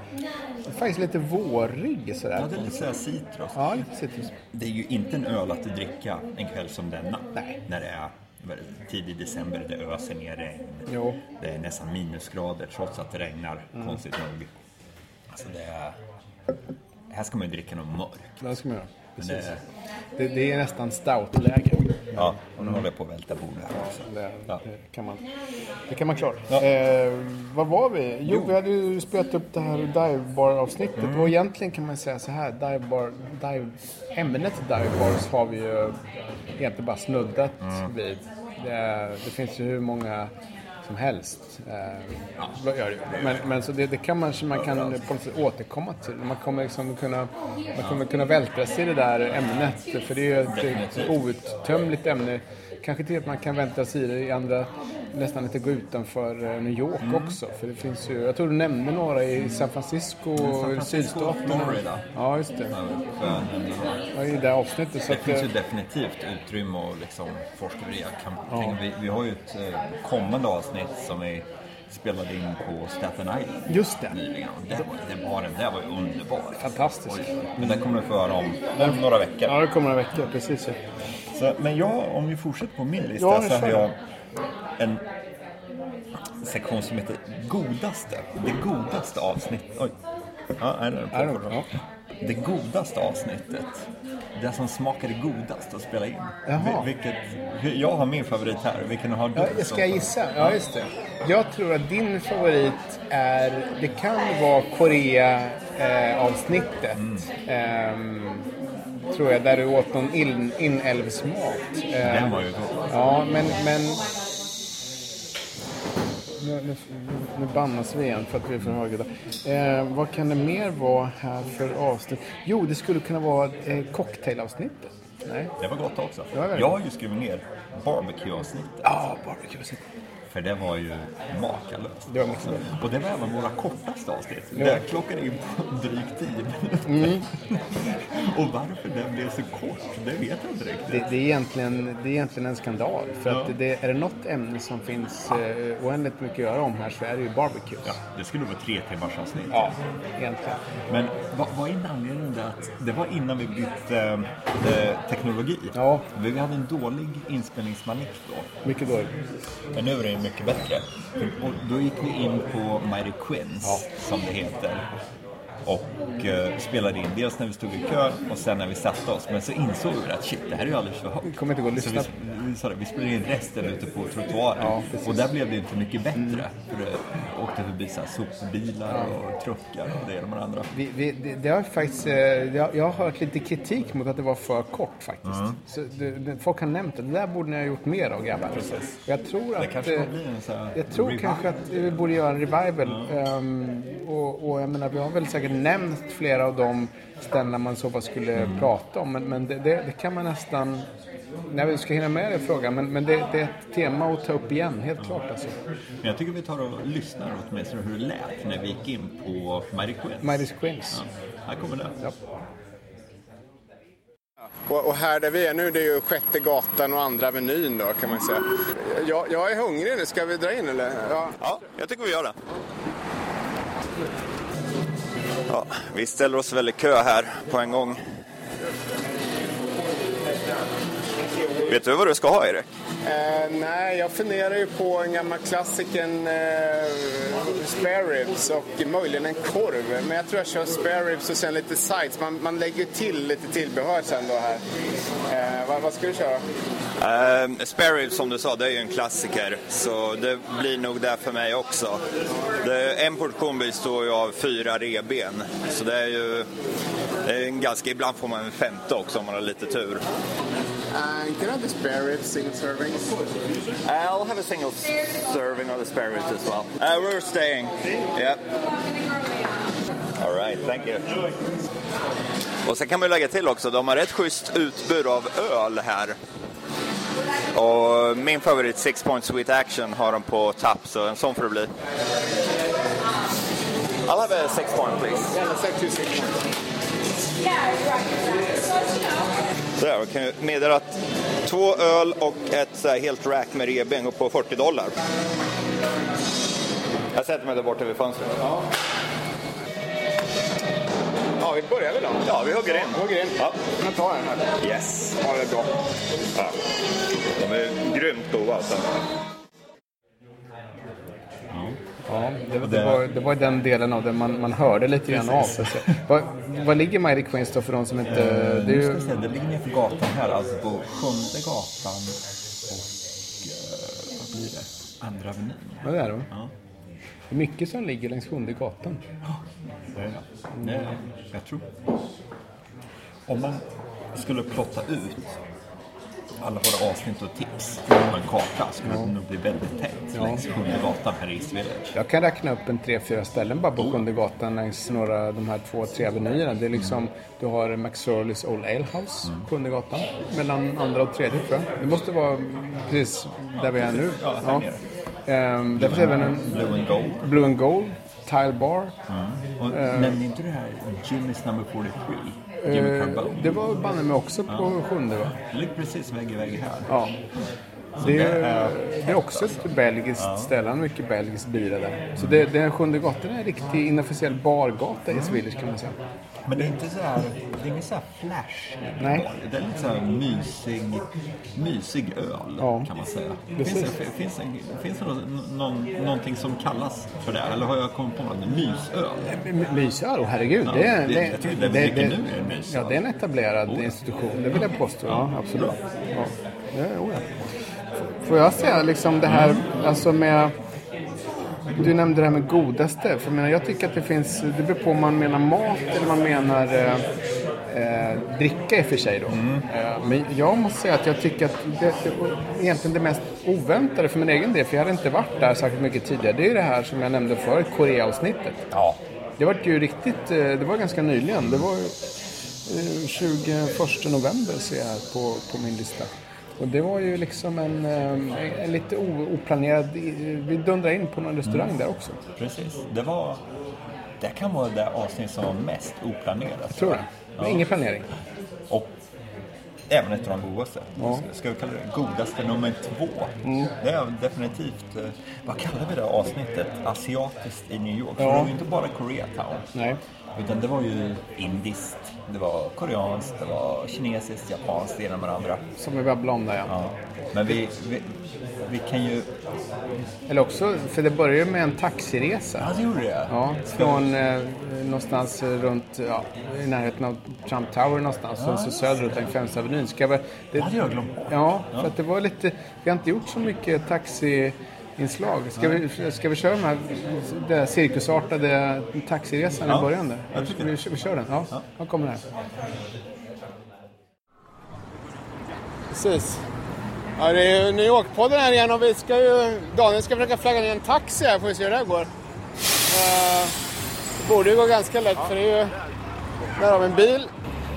Faktiskt lite vårig Ja, sådär. det är lite citrus. Ja, lite citrus. Det är ju inte en öl att dricka en kväll som denna. Nej. När det är tidig december, det öser ner regn. Jo. Det är nästan minusgrader trots att det regnar, konstigt nog. Alltså det är... Här ska man ju dricka något mörkt. Det ska man göra. Precis. det, Det, det är nästan stout-läge. ja, och nu håller jag på att välta bordet här också. Det, Ja. det, kan man, det kan man klara. Ja. Eh, vad var vi? Jo, vi hade ju spelat upp det här divebar-avsnittet. Mm. Och egentligen kan man säga så här. Divebar, dive, ämnet divebars har vi ju egentligen bara snuddat Mm. vid. Det, det finns ju hur många som helst. Eh, men, men så det, det kan man, man kan på något sätt återkomma till. Man kommer liksom kunna, man kommer kunna vältra sig i det där ämnet. För det är ju ett, ett outtömligt ämne. Kanske till att man kan vältra sig i det i andra, nästan inte gå utanför eh, New York Mm. också. För det finns ju, jag tror du nämnde några i San Francisco och sydstaterna. Ja, just det. Ja, I det avsnittet. Så Det att, finns ju definitivt utrymme och liksom forska. Kan- tänk, vi, vi har ju ett eh, kommande avsnitt som vi spelade in på Staten Island Just det. nyligen. Var, det baren där var ju underbar. Fantastiskt. Oj, Men det kommer du få höra om om några veckor. Ja, det kommer några veckor. Precis. Så, men jag, om vi fortsätter på min lista Ja, så har jag en sektion som heter Godaste. Det godaste avsnittet. Oj. Ja, är det Är det? Det godaste avsnittet. Det som smakade godast att spela in. Jaha. Vil- Vilket, jag har min favorit här. Vilken har du? Ja, jag ska gissa? Ja, just det. Jag tror att din favorit är, det kan vara Korea-avsnittet. Ehm, tror jag, där du åt någon in, inälvsmat. Den var ju god. Ja, men... men nu, nu, nu bannas vi igen för att vi är för högljudda. Eh, vad kan det mer vara här för avsnitt? Jo, det skulle kunna vara eh, cocktailavsnittet. Nej? Det var gott också. Verkligen. jag har ju skrivit ner barbecue-avsnittet. Ja, barbecue För det var ju makalöst. Det var mycket bra. Och det var även våra kortaste avsnitt. Ja. Det klockade in på drygt 10 minuter. Och varför den blev så kort, det vet jag inte riktigt. Det, det, är egentligen, det är egentligen en skandal. För Ja. att det, är det något ämne som finns eh, oändligt mycket att göra om här så är det ju barbecue. Ja, det skulle vara tre timmars avsnitt. Ja, egentligen. Men vad, vad är anledningen till att det var innan vi bytte eh, teknologi? Ja. Vi hade en dålig inspelningsmanik då. Mycket dåligt. Men nu är det mycket bättre. Och då gick vi in på Mighty Quins, som det heter. Och eh, spelade in dels när vi stod i kö och sen när vi satte oss. Men så insåg vi att shit, det här är ju alldeles för högt. Det kommer inte gå att Så lyssna vi, vi, det, vi spelade in resten ute på trottoaren. Ja, precis. och där blev det inte mycket bättre. För det åkte förbi så här sopbilar och truckar och det ena med det andra. Vi, vi, det, det har faktiskt, eh, jag, jag har hört lite kritik mot att det var för kort faktiskt. Så det, det, folk har nämnt det. Det där borde ni ha gjort mer av grabbar. Och Jag tror att... Det kanske eh, får bli en så Jag tror revival. kanske att vi borde göra en revival. Ehm, och, och jag menar, vi har väl säkert nämnt flera av de ställena man så fall skulle prata om. Men, men det, det, det kan man nästan... När vi ska hinna med det frågan, men, men det, det är ett tema att ta upp igen, helt klart alltså. Men jag tycker vi tar och lyssnar åtminstone hur det lät när vi gick in på Mighty Quins. Mighty Quins. Ja, här kommer det. Ja. Och, och här där vi är nu, det är ju Sjätte gatan och Andra Avenyn då, kan man säga. Jag, jag är hungrig nu, ska vi dra in eller? Ja. Ja, jag tycker vi gör det. Ja, vi ställer oss väl i kö här på en gång. Vet du vad du ska ha, Erik? Eh, nej, jag funderar ju på en gammal klassikern eh, spare ribs och möjligen en korv. Men jag tror jag kör spare ribs och sen lite sides. Man, man lägger till lite tillbehör sen då här. Eh, vad, vad ska du köra? Uh, spare ribs som du sa, det är ju en klassiker. Så det blir nog det för mig också. Det, en portion består ju av fyra reben. Så det är ju det är en ganska, ibland får man en femte också om man har lite tur. Uh, can I have the spare ribs, single servings? I'll have a single serving of the spare ribs as well. Uh, we're staying. Yep. All right, thank you. Och sen kan man ju lägga till också, de har ett schysst utbud av öl här. Och min favorit, Six Point Sweet Action, har de på tapp, så en sån får det bli. I'll have a six point please. Yeah, let's have two six Så jag kan meddela att två öl och ett helt rack med revben går på 40 dollar. Jag sätter mig där borta vid fönstret. Ja, vi börjar väl då. Ja, vi hugger in. Hugger in. Ja. Men ta den här. Yes. Ja, det är bra. Ja. De är grymt goda alltså. Ja, det, det, var, det var den delen av det man, man hörde lite grann av. Vad, vad ligger Mighty Queens då för de som inte... Det Nu ska ju, vi se, det ligger nerför gatan här, alltså på Sjunde gatan och eh, vad blir det? Andra Avenyn. vad är det? Ja. Det är mycket som ligger längs Sjunde gatan. Det är det. Jag tror. Om man skulle plotta ut alla våra avsnitt och tips på en karta skulle det nog bli väldigt tätt längs Sjunde gatan här i East Village. Jag kan räkna upp en tre, fyra ställen bara på Sjunde gatan längs några de här två, tre avenyerna. Det är liksom, du har McSorleys Old Ale House Sjunde gatan. Mellan andra och tredje tror jag. Det måste vara precis där vi är nu. Ja, nere. Ehm, där finns även en Blue and Gold. Blue and Gold, Tile Bar. Och nämnde inte det här Jimmy's number 43? Jimmy Eh, det var banne mig också på sjunde va? Ligger precis vägg i vägg här. Ja. Det är, det är också ett belgiskt ställe, han har mycket belgisk bira där. Så det, den sjunde gatan är en riktig inofficiell bargata i Swedish kan man säga. Men det är inte så här, det är inget så här flash. Nej. Det är lite så här mysig, mysig öl Ja. kan man säga. Finns det, finns det, finns det någon, någon, någonting som kallas för det? Eller har jag kommit på något? Mysöl? Mysöl, oh, herregud. Ja, det, är- det- det, tycker det vi dricker nu är mysöl. Ja, det är en etablerad institution, det vill jag påstå. Ja, absolut. Ja. Ja, oh, ja. Får jag säga liksom det här, alltså med... Du nämnde det här med godaste. För jag, menar, jag tycker att det finns, det beror på om man menar mat eller man menar eh, eh, dricka i och för sig då. Eh, men jag måste säga att jag tycker att det, det, egentligen det mest oväntade för min egen del, för jag hade inte varit där särskilt mycket tidigare, det är det här som jag nämnde förut, Korea-avsnittet. Ja. Det var ju riktigt, eh, det var ganska nyligen. Det var eh, 21 november ser jag här på, på min lista. Och det var ju liksom en, eh, en lite oplanerad, vi dundrade in på någon restaurang där också. Precis. Det var... Det kan vara det avsnitt som var mest oplanerat. Tror jag. Det var ingen planering. Och även ett av de godaste. Ja. Mm. Ska vi kalla det godaste nummer två? Det är definitivt, eh, vad kallar vi det avsnittet? Asiatiskt i New York. För Ja. det var ju inte bara Koreatown. Nej. Utan det var ju indiskt, det var koreanskt, det var kinesiskt, japanskt, det ena med det andra. Som vi babblade om där ja. Ja. Men vi, vi, vi kan ju... Eller också, för det började ju med en taxiresa. Ja, det gjorde det. Ja, från eh, någonstans runt, ja, i närheten av Trump Tower någonstans. och så söderut längs Femte Avenyn. Ska vi, det, Det hade jag glömt bort. Ja, för att det var lite, vi har inte gjort så mycket taxiinslag. Ska vi, ska vi köra den här den här cirkusartade taxiresan Ja, i början där? jag tycker vi, det. vi, kör den, ja. ja. kommer här. Precis. Ja, det är New York-podden här igen och vi ska ju... Daniel ska försöka flagga ner en taxi här, får vi se hur det här går. Uh, borde ju gå ganska lätt för det är ju... Där har vi en bil.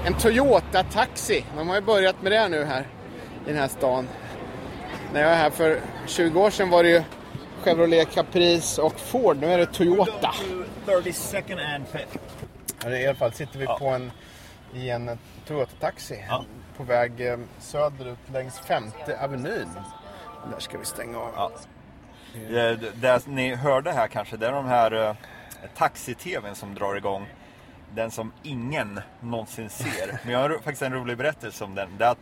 En Toyota Taxi. De har ju börjat med det nu här i den här stan. När jag var här för 20 år sedan var det ju Chevrolet Caprice och Ford. Nu är det Toyota. 32nd and 5th. Ja, I alla fall sitter vi på en, i en Toyota-taxi Ja. på väg eh, söderut längs femte avenyn. Där ska vi stänga av. Ja. Det, det, det ni hörde här kanske, det är de här eh, taxi-tvn som drar igång. Den som ingen någonsin ser. Men jag har faktiskt en rolig berättelse om den. Det är att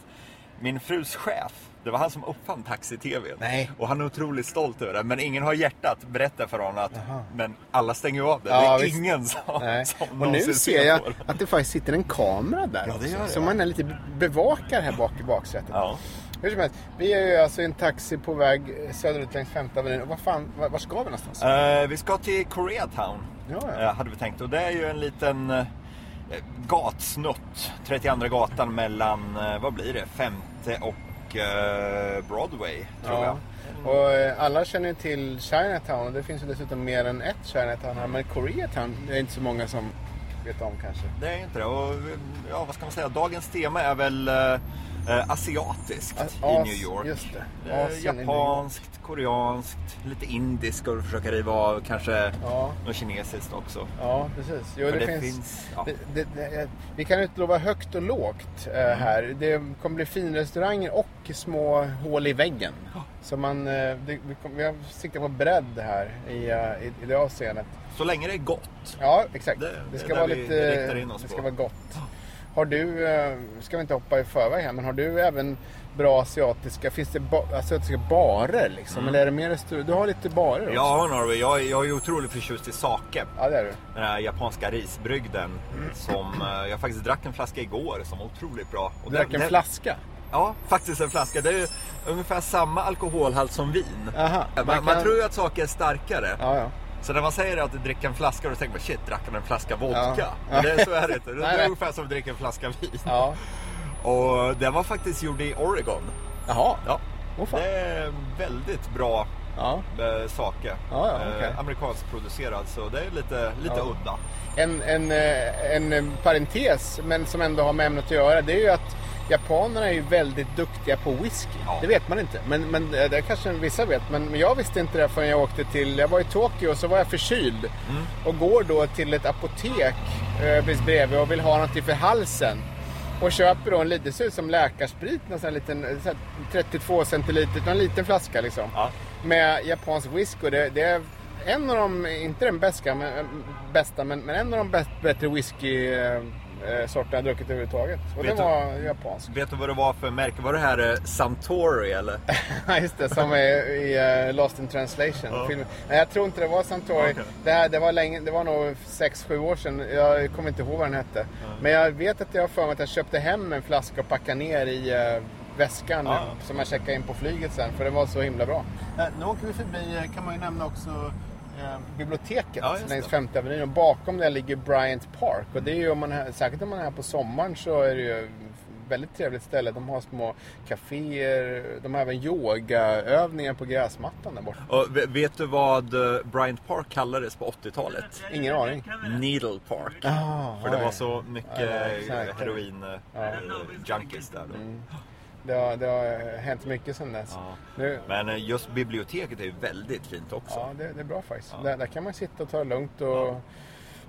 min frus chef, det var han som uppfann taxi-tvn. Nej. Och han är otroligt stolt över det. Men ingen har hjärtat berätta för honom att men alla stänger ju av det. Ja, det är visst. ingen som, Nej. som Och nu ser jag det. att det faktiskt sitter en kamera där Ja, det gör också, det, Så ja. man är lite bevakar här bak i baksätet. Ja. Hur som helst, vi är ju alltså i en taxi på väg söderut längs femte avenyn. Och vad fan, var, var ska vi någonstans? Eh, vi ska till Koreatown, Ja, ja. eh, hade vi tänkt. Och det är ju en liten eh, gatsnutt, 32 gatan mellan, vad blir det, femte och Broadway, tror jag. Och eh, alla känner till Chinatown och det finns ju dessutom mer än ett Chinatown här. Men Koreatown är det inte så många som vet om kanske. Det är inte det. Och, eh, ja, vad ska man säga, dagens tema är väl eh, eh, asiatiskt i New York. Eh, i New York. Japanskt, koreanskt, lite indiskt ska du försöka riva av, kanske Ja. något kinesiskt också. Ja, precis. Jo, det, det finns, finns- ja. det, det, vi kan utlova högt och lågt eh, Mm. här. Det kommer bli finrestauranger och små hål i väggen. Så man, eh, vi, vi har siktat på bredd här i, eh, i, i det avseendet. Så länge det är gott. Ja, exakt. Det- ska vara lite... Det ska vara gott. Har du, eh, ska vi inte hoppa i förväg här, men har du även bra asiatiska, finns det ba, asiatiska barer liksom? Eller är det mer restaurang? Du har lite barer också? Mm. Ja, Norway, jag, jag är otroligt förtjust i sake. Ja, det är du. Den här japanska risbrygden som eh, jag faktiskt drack en flaska igår som var otroligt bra. Och Du drack den- en flaska? Ja, faktiskt en flaska. Det är ungefär samma alkoholhalt som vin. Aha, man, man man, kan- tror ju att saker är starkare. Ja, ja. Så när man säger att du dricker en flaska, då tänker man shit, drack han en flaska vodka? Ja. Men det, så är det inte. Det är ungefär som att dricka en flaska vin. Ja. Och den var faktiskt gjord i Oregon. Jaha. Ja. Åh, fan. Det är väldigt bra Ja. eh, sake. Ja, ja, okej. eh, amerikanskt producerad, så det är lite, lite Ja. udda. En, en, eh, en eh, parentes, men som ändå har med ämnet att göra, det är ju att japanerna är ju väldigt duktiga på whisky. Ja. Det vet man inte, men, men eh, det kanske vissa vet. Men men jag visste inte det förrän jag åkte till, jag var i Tokyo och så var jag förkyld. Mm. Och går då till ett apotek eh, bredvid och vill ha någonting för halsen. Och köper då en liten, det ser ut som läkarsprit, en sån liten eh, så här 32 centiliter, en liten flaska liksom. Ja. Med japansk whisky. Det, det är en av de, inte den bästa, men, eh, bästa, men, men en av de bäst, bättre whisky eh, eh, sorterna jag druckit överhuvudtaget. Och Vet det du- var japansk. Vet du vad det var för märke? Var det här eh, Suntory eller? Ja, just det, som är i eh, Lost in translation. Ja. filmen. Nej, jag tror inte det var Suntory. Okej. Det, här, det, var länge, det var nog 6-7 år sedan. Jag kommer inte ihåg vad den hette. Men jag vet att jag har för mig att jag köpte hem en flaska och packade ner i eh, väskan Ja. som jag checkade in på flyget sen. För den var så himla bra. nu åker vi förbi, eh, kan man ju nämna också, eh, biblioteket Ja, längs. Femte Avenyn. Och bakom det ligger Bryant Park. Och det är ju, om man, är- säkert om man är här på sommaren så är det ju väldigt trevligt ställe. De har små kaféer, de har även yogaövningar på gräsmattan där borta. Och ve- vet du vad eh, Bryant Park kallades på 80-talet? Ingen aning. Needle Park. Ah, För det var så mycket Ja, exakt. heroin eh, där då. Det har, det har hänt mycket sedan dess. Ja. Nu, Men eh, just biblioteket är ju väldigt fint också. ja, det, det är bra faktiskt. Där, där kan man sitta och ta det lugnt och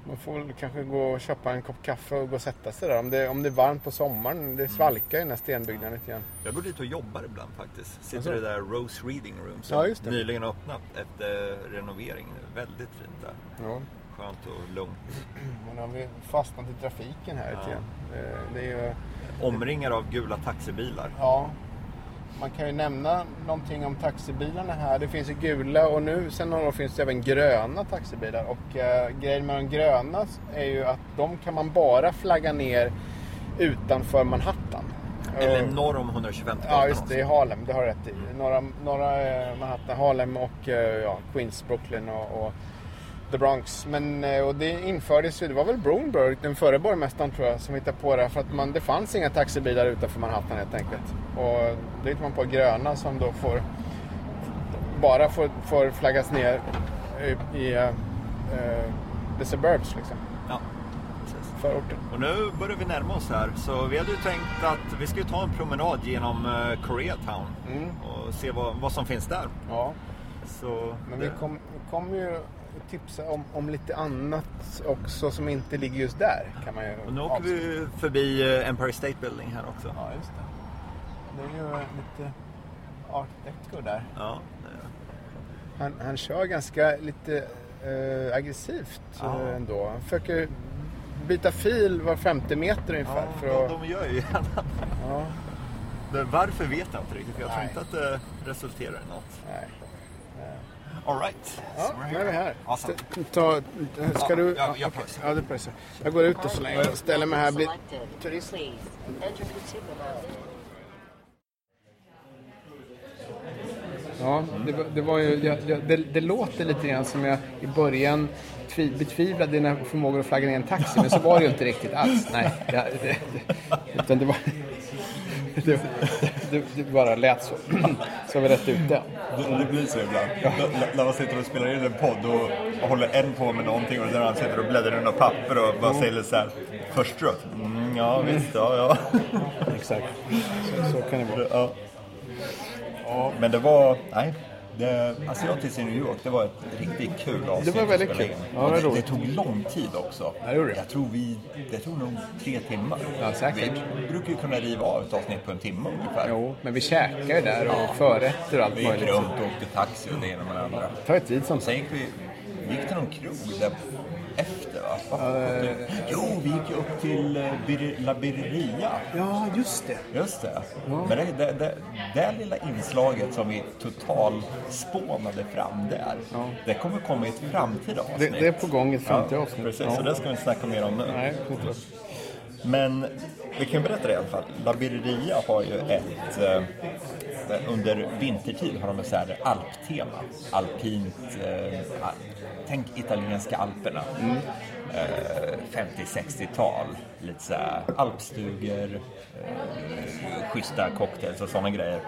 man får väl kanske gå och köpa en kopp kaffe och gå och sätta sig där. Om det, om det är varmt på sommaren. Det svalkar i den här stenbyggnaden lite grann. Jag går dit och jobbar ibland faktiskt. Sitter Alltså? i det där Rose Reading Room som Ja, nyligen har öppnat efter renovering. Väldigt fint där. Ja. Skönt och lugnt. Men har vi fastnat i trafiken här lite Ja. grann. Eh, Det är ju... Omringad av gula taxibilar. Ja, man kan ju nämna någonting om taxibilarna här. Det finns ju gula och nu sen några år finns det även gröna taxibilar. Och eh, grejen med de gröna är ju att de kan man bara flagga ner utanför Manhattan. Eller norr om 125 Ja, just det. I Harlem. Det har du rätt i. Norra, norra eh, Manhattan, Harlem och eh, ja, Queens, Brooklyn och, och The Bronx. Men eh, och det infördes ju, det var väl Broomberg, den förre borgmästaren tror jag, som hittade på det. För att man, det fanns inga taxibilar utanför Manhattan helt enkelt. Och då hittar man på gröna som då får bara får, får flaggas ner i, i eh, the suburbs liksom. Ja, precis. Förorten. Och nu börjar vi närma oss här. Så vi hade ju tänkt att vi ska ta en promenad genom Koreatown och se vad, vad som finns där. Ja. Så Men vi det- kommer kom ju tipsa om, om lite annat också som inte ligger just där. Kan man ju och nu åker vi förbi eh, Empire State Building här också. Ja, just det. Det är ju lite art deco där. Ja, Han, han kör ganska lite eh, aggressivt Ja. eh, ändå. Han försöker byta fil var femte meter ungefär. ja för de, att, de gör ju gärna ja. Varför vet jag inte riktigt. Jag tror inte att det resulterar i något. nej. All right. Ja, nu är vi här. Awesome. Ta, ska Ja, du... jag- jag okej. pressar. Ja, du pressar. Jag går ut och så länge. Jag ställer mig här. Blir turist. Ja, det, det var ju... Jag, jag, det, det låter lite grann som jag i början tvi, betvivlade dina förmågor att flagga ner en taxi. Men så var det ju inte riktigt alls. Nej, ja, det, det, utan det var... Det, det, det bara lät så. Så var vi rätt ute. Det, det blir så ibland. När- När man sitter och spelar in en podd och, och håller en på med någonting och den andra sitter och bläddrar i några papper och bara säger lite så här. Först rött. Mm, ja visst, ja ja. Exakt. Så, så kan det vara. ja. Men det var, nej. Det, Asiatiskt i New York, det var ett riktigt kul avsnitt. Det var väldigt kul. Ja, det det, det tog lång tid också. Ja, det. Jag tror vi, det tog nog tre timmar. Ja, säkert. Vi brukar ju kunna riva av ett avsnitt på en timme ungefär. Jo, men vi käkade ju där och förrätter och allt Vi gick möjligt. runt och åkte taxi och det ena med det andra. Det tar ju tid som Sen gick vi, vi gick till någon krog där efter va? Vad- jo, vi gick ju upp till eh, Bir- La Birreria. Ja, just det. Just det. Men det, det, det, lilla inslaget som vi total spånade fram där. Det kommer komma i ett framtida avsnitt. det är på gång i ett framtida Ja, avsnitt. Precis, Ja. så det ska vi inte snacka mer om nu. Nej, inte. Men vi kan berätta det i alla fall. La Birreria har ju ett... Eh, under vintertid har de ett så här alptema. Alpint... Eh, tänk italienska alperna. Eh, 50-60-tal. Lite så här alpstugor, eh, schyssta cocktails och sådana grejer.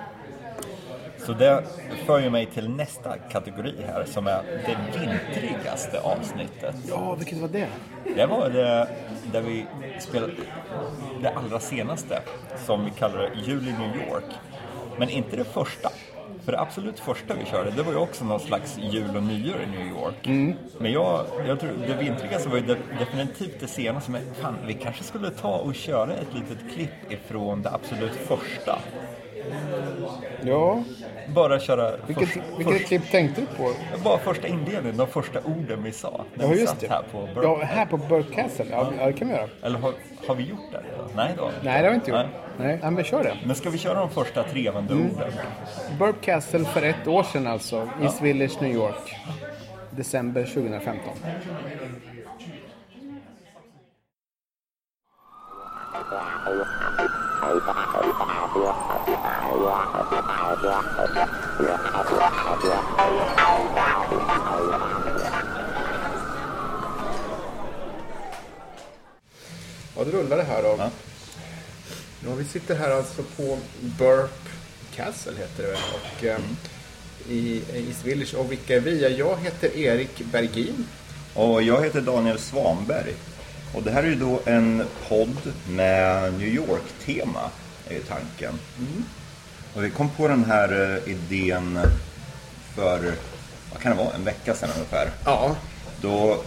Så det för ju mig till nästa kategori här som är det vintrigaste avsnittet. Ja, vilket var det? Det var det där vi spelade det allra senaste som vi kallar Jul i New York. Men inte det första. För det absolut första vi körde, det var ju också någon slags jul och nyår i New York. Men jag, jag tror det vintrigaste var ju de- definitivt det senaste. Men fan, vi kanske skulle ta och köra ett litet klipp ifrån det absolut första. Ja, Bara köra vilket, först, vilket först, klipp tänkte du på? bara första inledningen, de första orden vi sa. När Ja, vi just satt det. här på Burke. Ja, här på Burke Castle. Ja, ja, det kan vi göra. Eller har, har vi gjort det? Nej då. Nej, det har vi inte gjort. Nej. Nej, ja, men kör det. Men ska vi köra de första trevande orden? Burke Castle för ett år sedan alltså. East Village, New York. December 2015. Ja, det rullar det här då. Ja. Ja, vi sitter här alltså på Burp Castle heter det. Och, eh, i East Village. Och vilka är vi? Ja, Jag heter Erik Bergin. Och jag heter Daniel Svanberg. Och det här är ju då en podd med New York-tema, är ju tanken. Och vi kom på den här eh, idén för, vad kan det vara, en vecka sedan ungefär. Ja, Då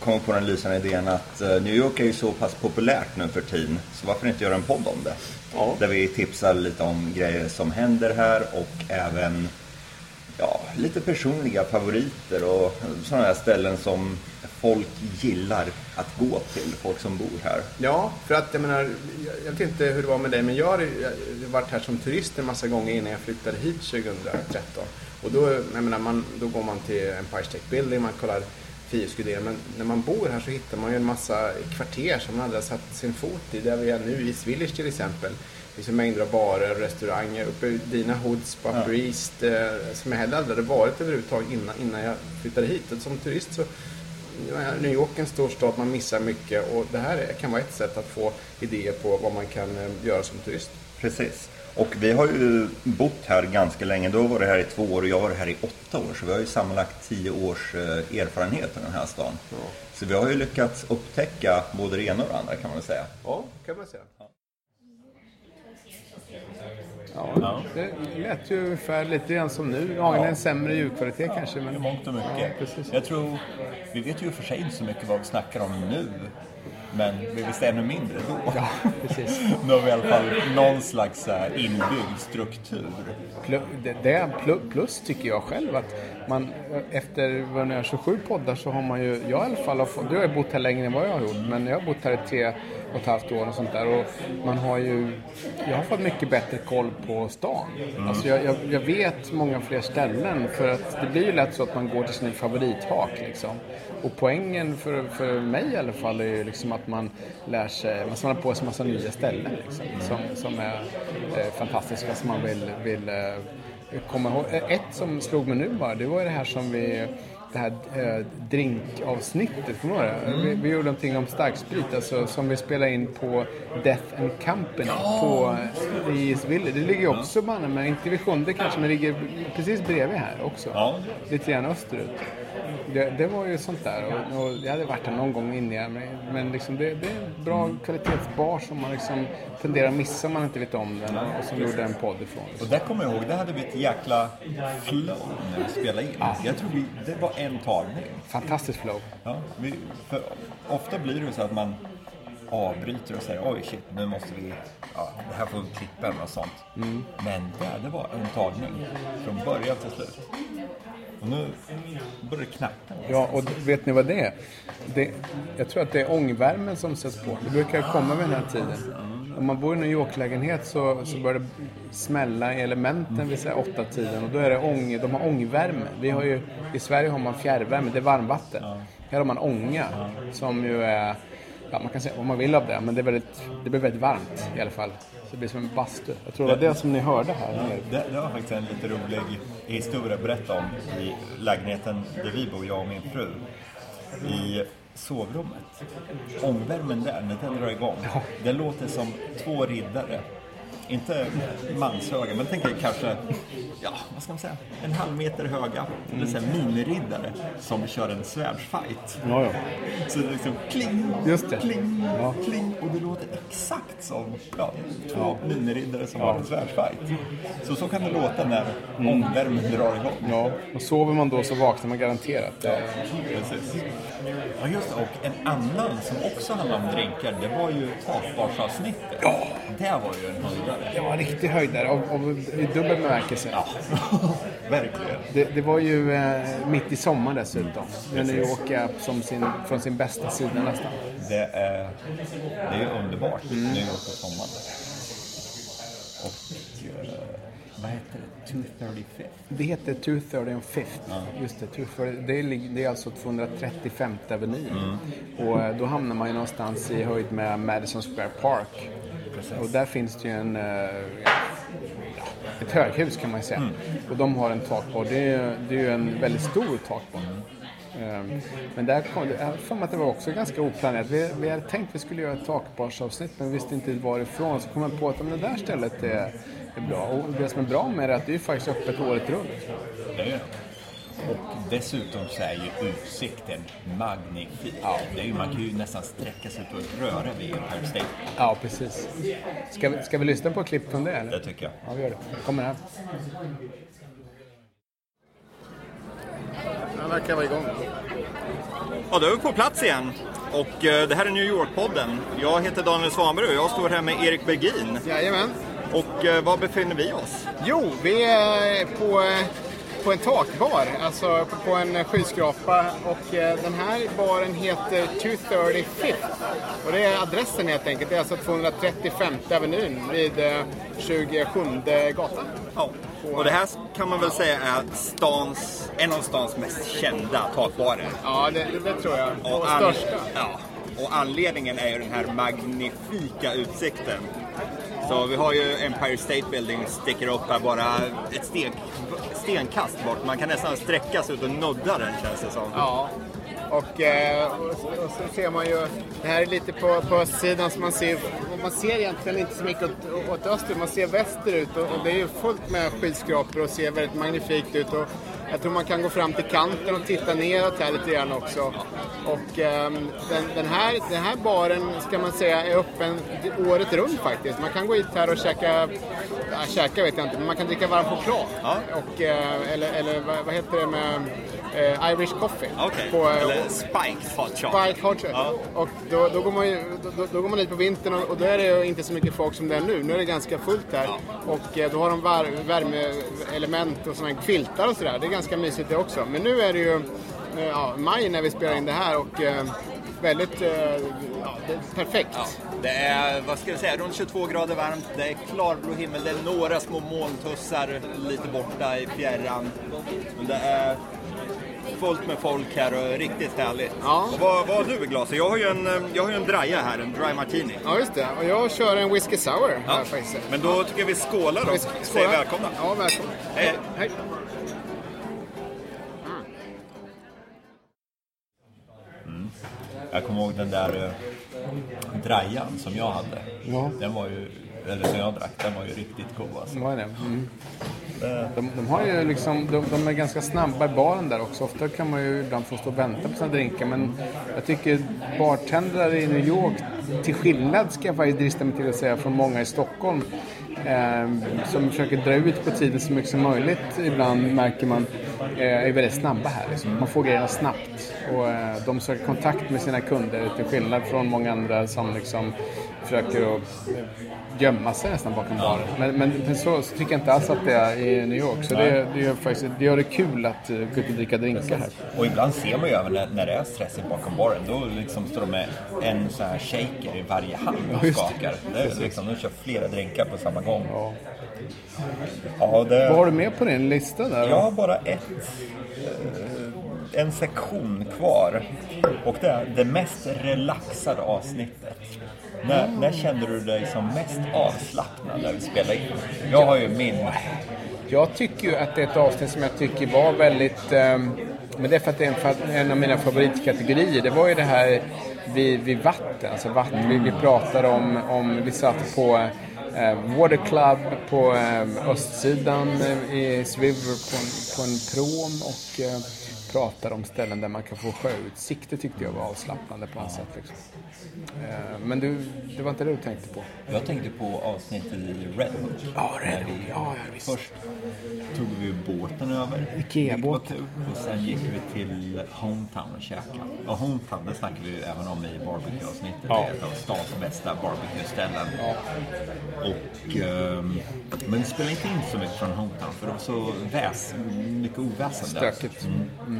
kom på den lysande idén att eh, New York är ju så pass populärt nu för tiden, så varför inte göra en podd om det? Ja. Där vi tipsar lite om grejer som händer här och även ja, lite personliga favoriter och sådana här ställen som folk gillar att gå till, folk som bor här. Ja, för att jag menar, jag, vet inte hur det var med dig, men jag har, jag har varit här som turist en massa gånger innan jag flyttade hit 2013. Och då, jag menar, man, då går man till Empire State Building, man kollar Frihetsgudinnan. Men när man bor här så hittar man ju en massa kvarter som man aldrig har satt sin fot i. Där vi är nu, i Village till exempel. Det finns ju mängder av barer och restauranger. Uppe i dina hoods på Upper East, eh, som jag heller aldrig hade varit överhuvudtaget innan, innan jag flyttade hit. Och som turist så Ja, New York är en stor stad, man missar mycket och det här är- kan vara ett sätt att få idéer på vad man kan eh, göra som turist. Precis. Och vi har ju bott här ganska länge. Du har varit här i två år och jag har varit här i åtta år. Så vi har ju sammanlagt tio års eh, erfarenhet av den här stan. Så vi har ju lyckats upptäcka både det ena och det andra kan man väl säga. Ja, kan man säga. Ja, det lät ju ungefär lite grann som nu. Aningen en sämre ljudkvalitet kanske. Men... I mångt och mycket. Ja, precis. Jag tror, vi vet ju för sig inte så mycket vad vi snackar om nu. Men vi visste ännu mindre då. Ja, precis. Nu har vi i alla fall någon slags här inbyggd struktur. Det- är plu- plus tycker jag själv att man efter vad det är, 27 poddar så har man ju, jag i alla fall du har ju bott här längre än vad jag har gjort men jag har bott här i tre och ett halvt år och sånt där och man har ju, jag har fått mycket bättre koll på stan. Alltså jag, jag, jag vet många fler ställen för att det blir ju lätt så att man går till sin favorithak liksom. Och poängen för, för mig i alla fall är ju liksom att man lär sig, man samlar på sig massa nya ställen liksom, som, som är eh, fantastiska som man vill, vill eh, komma ihåg. Ett som slog mig nu bara, det var ju det här som vi det här eh, drinkavsnittet, kommer du det? Vi, vi gjorde någonting om starksprit, alltså som vi spelade in på Death and Company på, i Isville. Det ligger också banne men inte vid sjunde kanske, men ligger precis bredvid här också. Ja. Lite grann österut. Det, det var ju sånt där och, och jag hade varit där någon gång innan men, men liksom det, det är en bra kvalitetsbar som man liksom tenderar att missa om man inte vet om den och som gjorde en podd ifrån. Och där kommer jag ihåg, där hade vi ett jäkla flow när vi spelade in. Jag tror vi, det var en tagning. Fantastiskt flow. Ja, vi, ofta blir det så att man avbryter och säger oj shit, nu måste vi, ja, det här får vi klippa eller sånt. Men där, det var en tagning från början till slut. Och nu börjar det knacka. Ja, och vet ni vad det är? Det, jag tror att det är ångvärmen som sätts på. Det brukar komma vid den här tiden. Om man bor i en New York-lägenhet så, så börjar det smälla i elementen vid åtta tiden och då är det ång, de har ångvärme. Vi har ju, I Sverige har man fjärrvärme, det är varmvatten. Här har man ånga som ju är, ja man kan säga vad man vill av det, men det, är väldigt, det blir väldigt varmt i alla fall. Så det blir som en bastu. Jag tror det var det som ni hörde här. eller? Det, det var faktiskt en lite rolig historia att berätta om i lägenheten där vi bor, jag och min fru. I sovrummet. Ångvärmen där, när den drar igång, det låter som två riddare. Inte manshöga, men tänk er kanske, ja, vad ska man säga, en halv meter höga, eller så här miniriddare som kör en svärdsfight. Ja, ja. Så det är liksom kling, Just det. kling, Ja. kling och det låter exakt som ja, två miniriddare som har en svärdsfight. Så så kan det låta när ångvärmen drar igång. Ja, och sover man då så vaknar man garanterat. Det, Precis. Ja, just. Och en annan som också handlade om drinkar, det var ju takbarsavsnittet. Ja. Det var ju en höjdare. Det var en riktig höjdare och, och i dubbel bemärkelse. Ja, verkligen. Det, det var ju eh, mitt i sommaren dessutom. När York är som sin, från sin bästa sida nästan. Det är, det är underbart, New York på sommaren. Och eh, vad heter det? 235? Det heter 235th. Just det, 230, det, är, det är alltså 235 Avenyn. Och eh, då hamnar man ju någonstans i höjd med Madison Square Park. Och där finns det ju en, eh, ett höghus kan man säga. Och de har en takbar. Det är, det är ju en väldigt stor takbar. Ehm, Men där kom, jag för mig att det var också ganska oplanerat. Vi, vi hade tänkt att vi skulle göra ett takbarsavsnitt men vi visste inte varifrån. Så kom jag på att det där stället är, är bra. Och det som är bra med det är att det är faktiskt öppet året runt. Det är det. Och dessutom så är ju utsikten magnifik. Det är ju, man kan ju nästan sträcka sig ut och röra vid Empire State. Ja, precis. Ska vi, ska vi lyssna på ett klipp från det? Eller? Det tycker jag. Ja, vi gör det. Kommer här. Den verkar vara igång. Ja, då är vi på plats igen. Och eh, det här är New York-podden. Jag heter Daniel Svanberg och jag står här med Erik Bergin. Jajamän. Och eh, var befinner vi oss? Jo, vi är på, eh, på en takbar, alltså på en skyskrapa. Och eh, den här baren heter 235th. Och det är adressen helt enkelt. Det är alltså 235 Avenyn vid eh, 27 gatan. Ja. Och det här kan man väl säga är stans, en av stans mest kända takbarer. Ja, det, det, tror jag. Och an- största. Ja. Och anledningen är ju den här magnifika utsikten. Så vi har ju Empire State Building sticker upp här bara ett steg, stenkast bort. Man kan nästan sträcka sig ut och nudda den känns det som. Ja. Och, eh, och, och så ser man ju, det här är lite på, på östsidan så man ser, man ser egentligen inte så mycket åt, åt öster, man ser västerut och, och det är ju fullt med skyskrapor och ser väldigt magnifikt ut. Och jag tror man kan gå fram till kanten och titta neråt här lite grann också. Och ehm, den, den, här, den här baren ska man säga är öppen året runt faktiskt. Man kan gå hit här och käka, ja, käka vet jag inte, men man kan dricka varm choklad. Och, eh, eller, eller vad, vad heter det med eh, Irish coffee. Okej. På, eh, Eller Spike Hot Chocolate. Spike Hot Chocolate. Ja. Och då, då, går man ju, då, då går man hit på vintern och, och då är det inte så mycket folk som det är nu. Nu är det ganska fullt här. Och eh, då har de värmeelement och sådana filtar och sådär. Det är ganska mysigt det också. Men nu är det ju eh, ja, maj när vi spelar in det här och eh, väldigt eh, ja, perfekt. Ja, det är, vad ska jag säga, runt 22 grader varmt. Det är klarblå himmel. Det är några små molntussar lite borta i fjärran. Men det är fullt med folk här och riktigt härligt. Ja. Vad, vad har du i glaset? Jag har ju en, jag har en draja här, en dry martini. Ja, just det. Och jag kör en whisky sour här Ja. faktiskt. Men då tycker jag vi skålar då. Vi skålar. välkomna. Ja, välkomna. Hej. Hej. Jag kommer ihåg den där uh, drajan som jag hade. Ja. Den var ju, eller som jag drack, den var ju riktigt god alltså. Vad är det? Mm. De, de, har ju liksom, de, de är ganska snabba i baren där också. Ofta kan man ju ibland få stå och vänta på sina drinkar. Men jag tycker bartendrar i New York, till skillnad ska jag faktiskt drista mig till att säga från många i Stockholm, eh, som försöker dra ut på tiden så mycket som möjligt ibland märker man, eh, är väldigt snabba här. Liksom. Man får grejerna snabbt. Och eh, de söker kontakt med sina kunder till skillnad från många andra som liksom försöker att eh, gömma sig nästan bakom baren. Men, men, men så, så tycker jag inte alls att det är i New York. Så det, det, gör faktiskt, det gör det kul att uh, gå ut och dricka drinkar här. Och ibland ser man ju även när, när det är stressigt bakom baren, då liksom står de med en så här shaker i varje hand och just skakar. Det är liksom, de kör flera drinkar på samma gång. Ja. Ja, det... Vad har du med på din lista där? Jag har bara ett, eh, en sektion kvar. Och det är det mest relaxade avsnittet. När, när kände du dig som mest avslappnad när vi spelade in? Jag har ju min... Jag tycker ju att det är ett avsnitt som jag tycker var väldigt... ehm, men det är för att det är en, en av mina favoritkategorier. Det var ju det här vid, vid vatten. Alltså vatten. Vi, vi pratade om, om... Vi satt på eh, Water Club på eh, östsidan eh, i Swiver på en, på en prom och eh, pratade om ställen där man kan få sjöutsikt. Det tyckte jag var avslappnande på något sätt. Liksom. Eh, men du, det var inte det du tänkte på? Jag tänkte på avsnittet i Red Hook. Ja, Red Hook. Ja, ja, visst. Först tog vi båten över. Ikea-båt. Det var kul. Och sen gick vi till Hometown och käkade. Och Hometown, det snackade vi ju även om i barbecue-avsnittet. Ja. Det är ett av stans bästa barbecue-ställen. Och, ehm, men vi spelade inte in så mycket från Hometown för det var så väs, mycket oväsen där. Stökigt. Mm.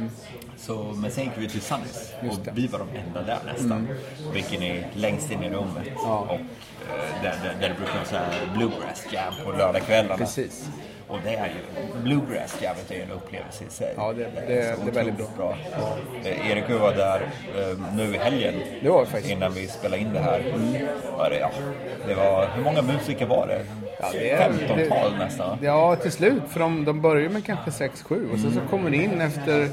Så, men sen gick vi till Sunnys och vi var de enda där nästan. Vi gick in i, längst in i rummet. Ja. Och, eh, där, där, där det brukar vara så här bluegrass jam på lördagskvällarna. Precis. Och det är ju, bluegrass jammet är ju en upplevelse i sig. Ja, det- det- det är väldigt otroligt bra. Eh, Erik och jag var där eh, nu i helgen. Det var det faktiskt. Innan vi spelade in det här. Ja, det, ja, det var, hur många musiker var det? Ja, det är- 15-tal det- nästan. va? Ja, till slut. För de, de börjar med kanske 6-7 och sen så kommer det in efter,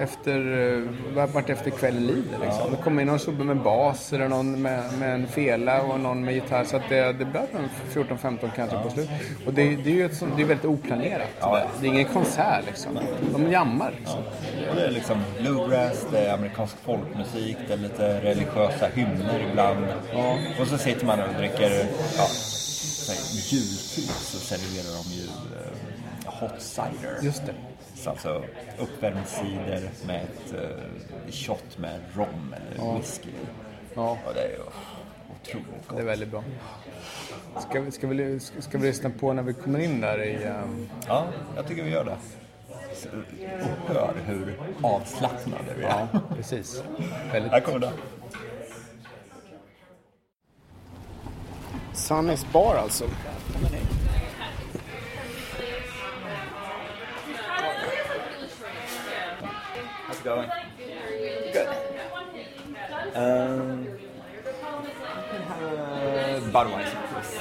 efter eh, vart efter kvällen lider. Liksom. Det kommer in någon snubbe med bas eller någon med, med en fela och någon med gitarr. Så att det, det blir en 14-15 kanske på slut. Och det, det är ju ett, sånt- det är väldigt oplanerat. Ja. Det är ingen konsert liksom. De jammar liksom. Och det är liksom bluegrass, det är amerikansk folkmusik, det är lite religiösa hymner ibland. Och så sitter man och dricker ja, så här, jultid så serverar de ju eh, hot cider. Just det. Så alltså uppvärmd cider med ett eh, shot med rom eller whisky. Ja, Och det är ju otroligt gott. det är väldigt bra. Ska vi, ska, vi, ska, vi lyssna på när vi kommer in där i... ehm, Ja, jag tycker vi gör det. Och hör hur avslappnade vi är. ja, precis. Väldigt Här kommer det. Sunnys bar alltså. How's it going? Good. Um, uh, Budweiser, please.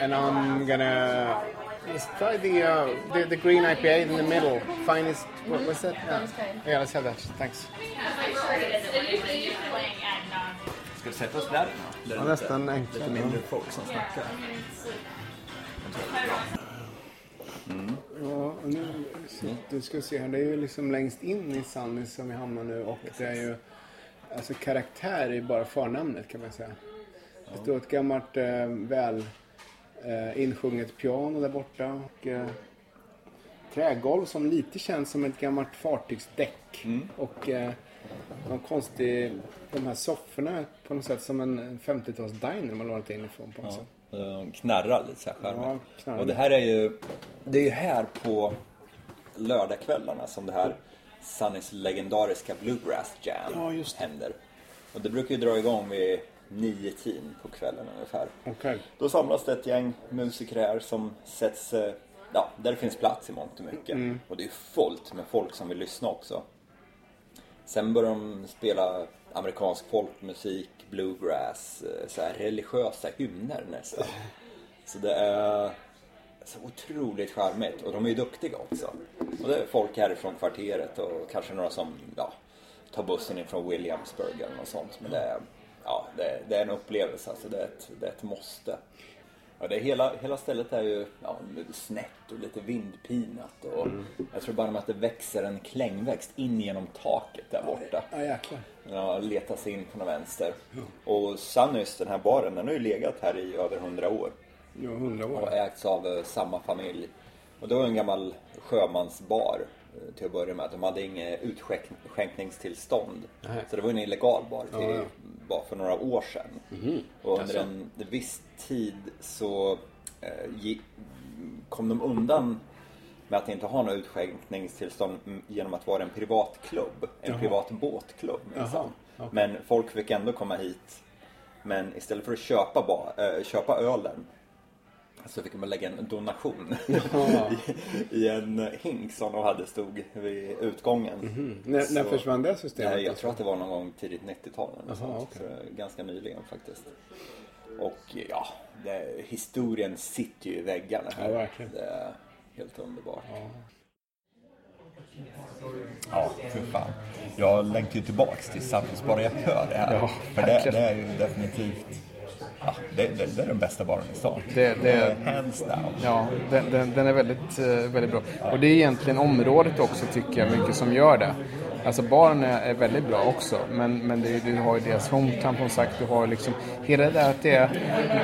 And I'm gonna let's try the, uh, the the green IPA in the middle. Finest. What, was that? Uh, yeah, let's have that. Thanks. Ska vi sätta oss där? Där Ja, ute. nästan enklare. Lite mindre folk som snackar. Ja, och nu, så, du ska se här, det är ju liksom längst in i Sunnis som vi hamnar nu och det är ju Alltså karaktär är bara förnamnet kan man säga. Det står ett gammalt eh, väl eh, insjunget piano där borta och eh, trägolv som lite känns som ett gammalt fartygsdäck. Och eh, någon konstig, de här sofforna på något sätt som en 50-tals diner man lånat in ifrån på något sätt. Eh, knarrar lite så här Ja, och det här är ju, det är ju här på lördagskvällarna som det här Sunnys legendariska Bluegrass Jam Ja, händer. Och det brukar ju dra igång vid nio tiden på kvällen ungefär. Okej. Då samlas det ett gäng musiker här som sätts, eh, ja, där det finns plats i mångt och mycket. Mm. Och det är fullt med folk som vill lyssna också. Sen började de spela amerikansk folkmusik, bluegrass, eh, så här religiösa hymner nästan. Så det är så otroligt charmigt och de är ju duktiga också. Och det är folk härifrån kvarteret och kanske några som ja, tar bussen ifrån Williamsburg eller något sånt. Men det är, ja, det är, det är en upplevelse, alltså det är ett, det är ett måste. Ja, det är hela, hela stället är ju ja, snett och lite vindpinat. Och Jag tror bara att det växer en klängväxt in genom taket där borta. Ja jäklar. Ja, leta sig in på någon vänster. Och Sunnys, den här baren, den har ju legat här i över hundra år. Jo, hundra år. Och ägts av eh, samma familj. Och det var en gammal sjömansbar till att börja med. De hade inget utskänkningstillstånd. Så det var en illegal bar till, bara för några år sedan. Och under en viss tid så eh, kom de undan med att inte ha något utskänkningstillstånd mm, genom att vara en privatklubb. En privat båtklubb minsann. Men folk fick ändå komma hit. Men istället för att köpa, ba, eh, köpa ölen så fick man lägga en donation i, i en hink som de hade stod vid utgången. När, när Så- försvann det systemet? Nej, jag tror att det var någon gång tidigt 90-tal. eller något Jaha, sånt. okej. Så det är ganska nyligen faktiskt. Och ja, det, historien sitter ju i väggarna. här. Ja, verkligen. Det är helt underbart. Ja, för fan. Jag längtar ju tillbaks till bara jag hör det här. Ja, för det, det är ju definitivt... Ja, det, det, det är den bästa baren i stan. Det- det- Hands down. Ja, den, den, den är väldigt, eh, väldigt bra. Och det är egentligen området också tycker jag mycket som gör det. Alltså baren är, väldigt bra också. Men, men det, du har ju deras hometown som sagt. Du har liksom hela det där att det är,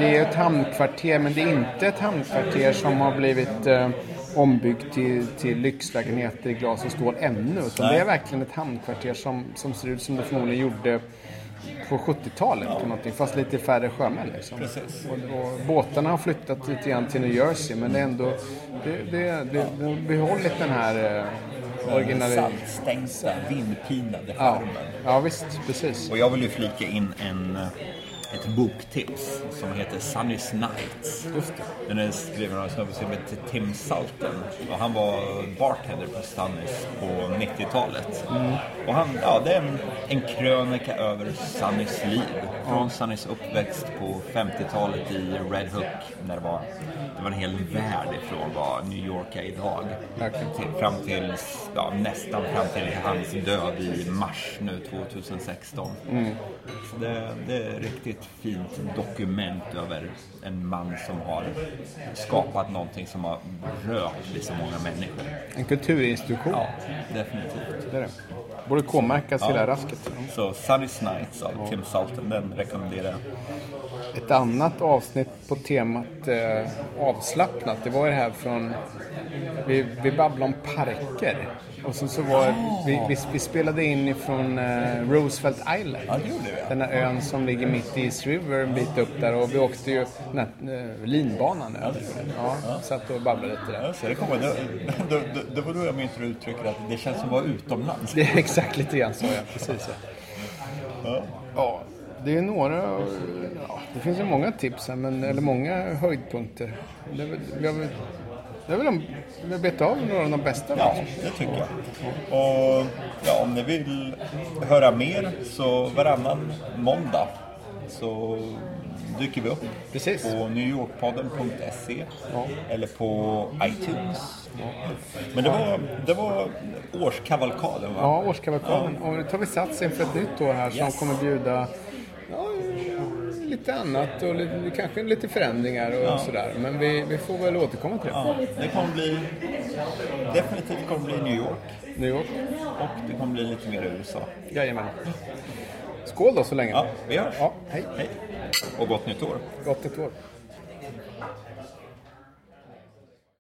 det är ett hamnkvarter. Men det är inte ett hamnkvarter som har blivit eh, ombyggt till, till lyxlägenheter i glas och stål ännu. Utan Nej. det är verkligen ett hamnkvarter som, som ser ut som det förmodligen gjorde på 70-talet på någonting, fast lite färre sjömän. Liksom. Och, och båtarna har flyttat lite grann till New Jersey men det är ändå, det, det, det, det har behållit den här eh, originali... Saltstänkta, vindpinade Ja, skärmen. ja visst, precis. Och jag vill ju flika in en, ett boktips som heter Sunny's Nights. Den är skriven av en snubbe som heter Tim Salten. Och han var bartender på Sunnys på 90-talet. Och han, ja, det är en, en krönika över Sunnys liv. Från Sunnys uppväxt på 50-talet i Red Hook. När det var, det var en hel värld ifrån vad New York är idag. Till, fram till, ja, nästan fram till hans död i mars nu 2016. Så det, det är riktigt fint dokument över en man som har skapat någonting som har rört vid så många människor. En kulturinstitution, Ja, definitivt. det är det. Borde K-märkas Ja. rasket. Så Sunny's Nights av Tim Salten, den rekommenderar jag. Ett annat avsnitt på temat eh, avslappnat, det var det här från... Vi, vi babblade om parker. Och sen så var vi, vi, vi spelade in ifrån eh, Roosevelt Island. Ja, det gjorde vi, ja. Den här ön som ligger mitt i East River en bit upp där och vi åkte ju den här, eh, linbanan över. Ja, satt och babblade lite där. Ja, så det kommer. Det, det, det, det var då jag minns du uttrycker att det känns som att vara utomlands. Det är exakt lite grann så ja, precis. Ja. ja, det är några, ja, det finns ju många tips här, men, eller många höjdpunkter. Det är det är väl de, vi bett av några av de bästa. Ja, det tycker jag. Och ja, om ni vill höra mer så varannan måndag så dyker vi upp Precis. på newyorkpodden.se Ja. eller på iTunes. Men det var, det var årskavalkaden va? Ja, årskavalkaden. Och nu tar vi sats inför ett nytt år här som Yes. kommer bjuda ja, lite annat och lite, kanske lite förändringar och sådär. Men vi, vi får väl återkomma till det. Ja, det kommer bli definitivt kommer bli New York New York. och det kommer bli lite mer USA. Jajamän. Skål då så länge. Ja, vi hörs. Ja, hej. Hej och gott nytt år. Gott ett år.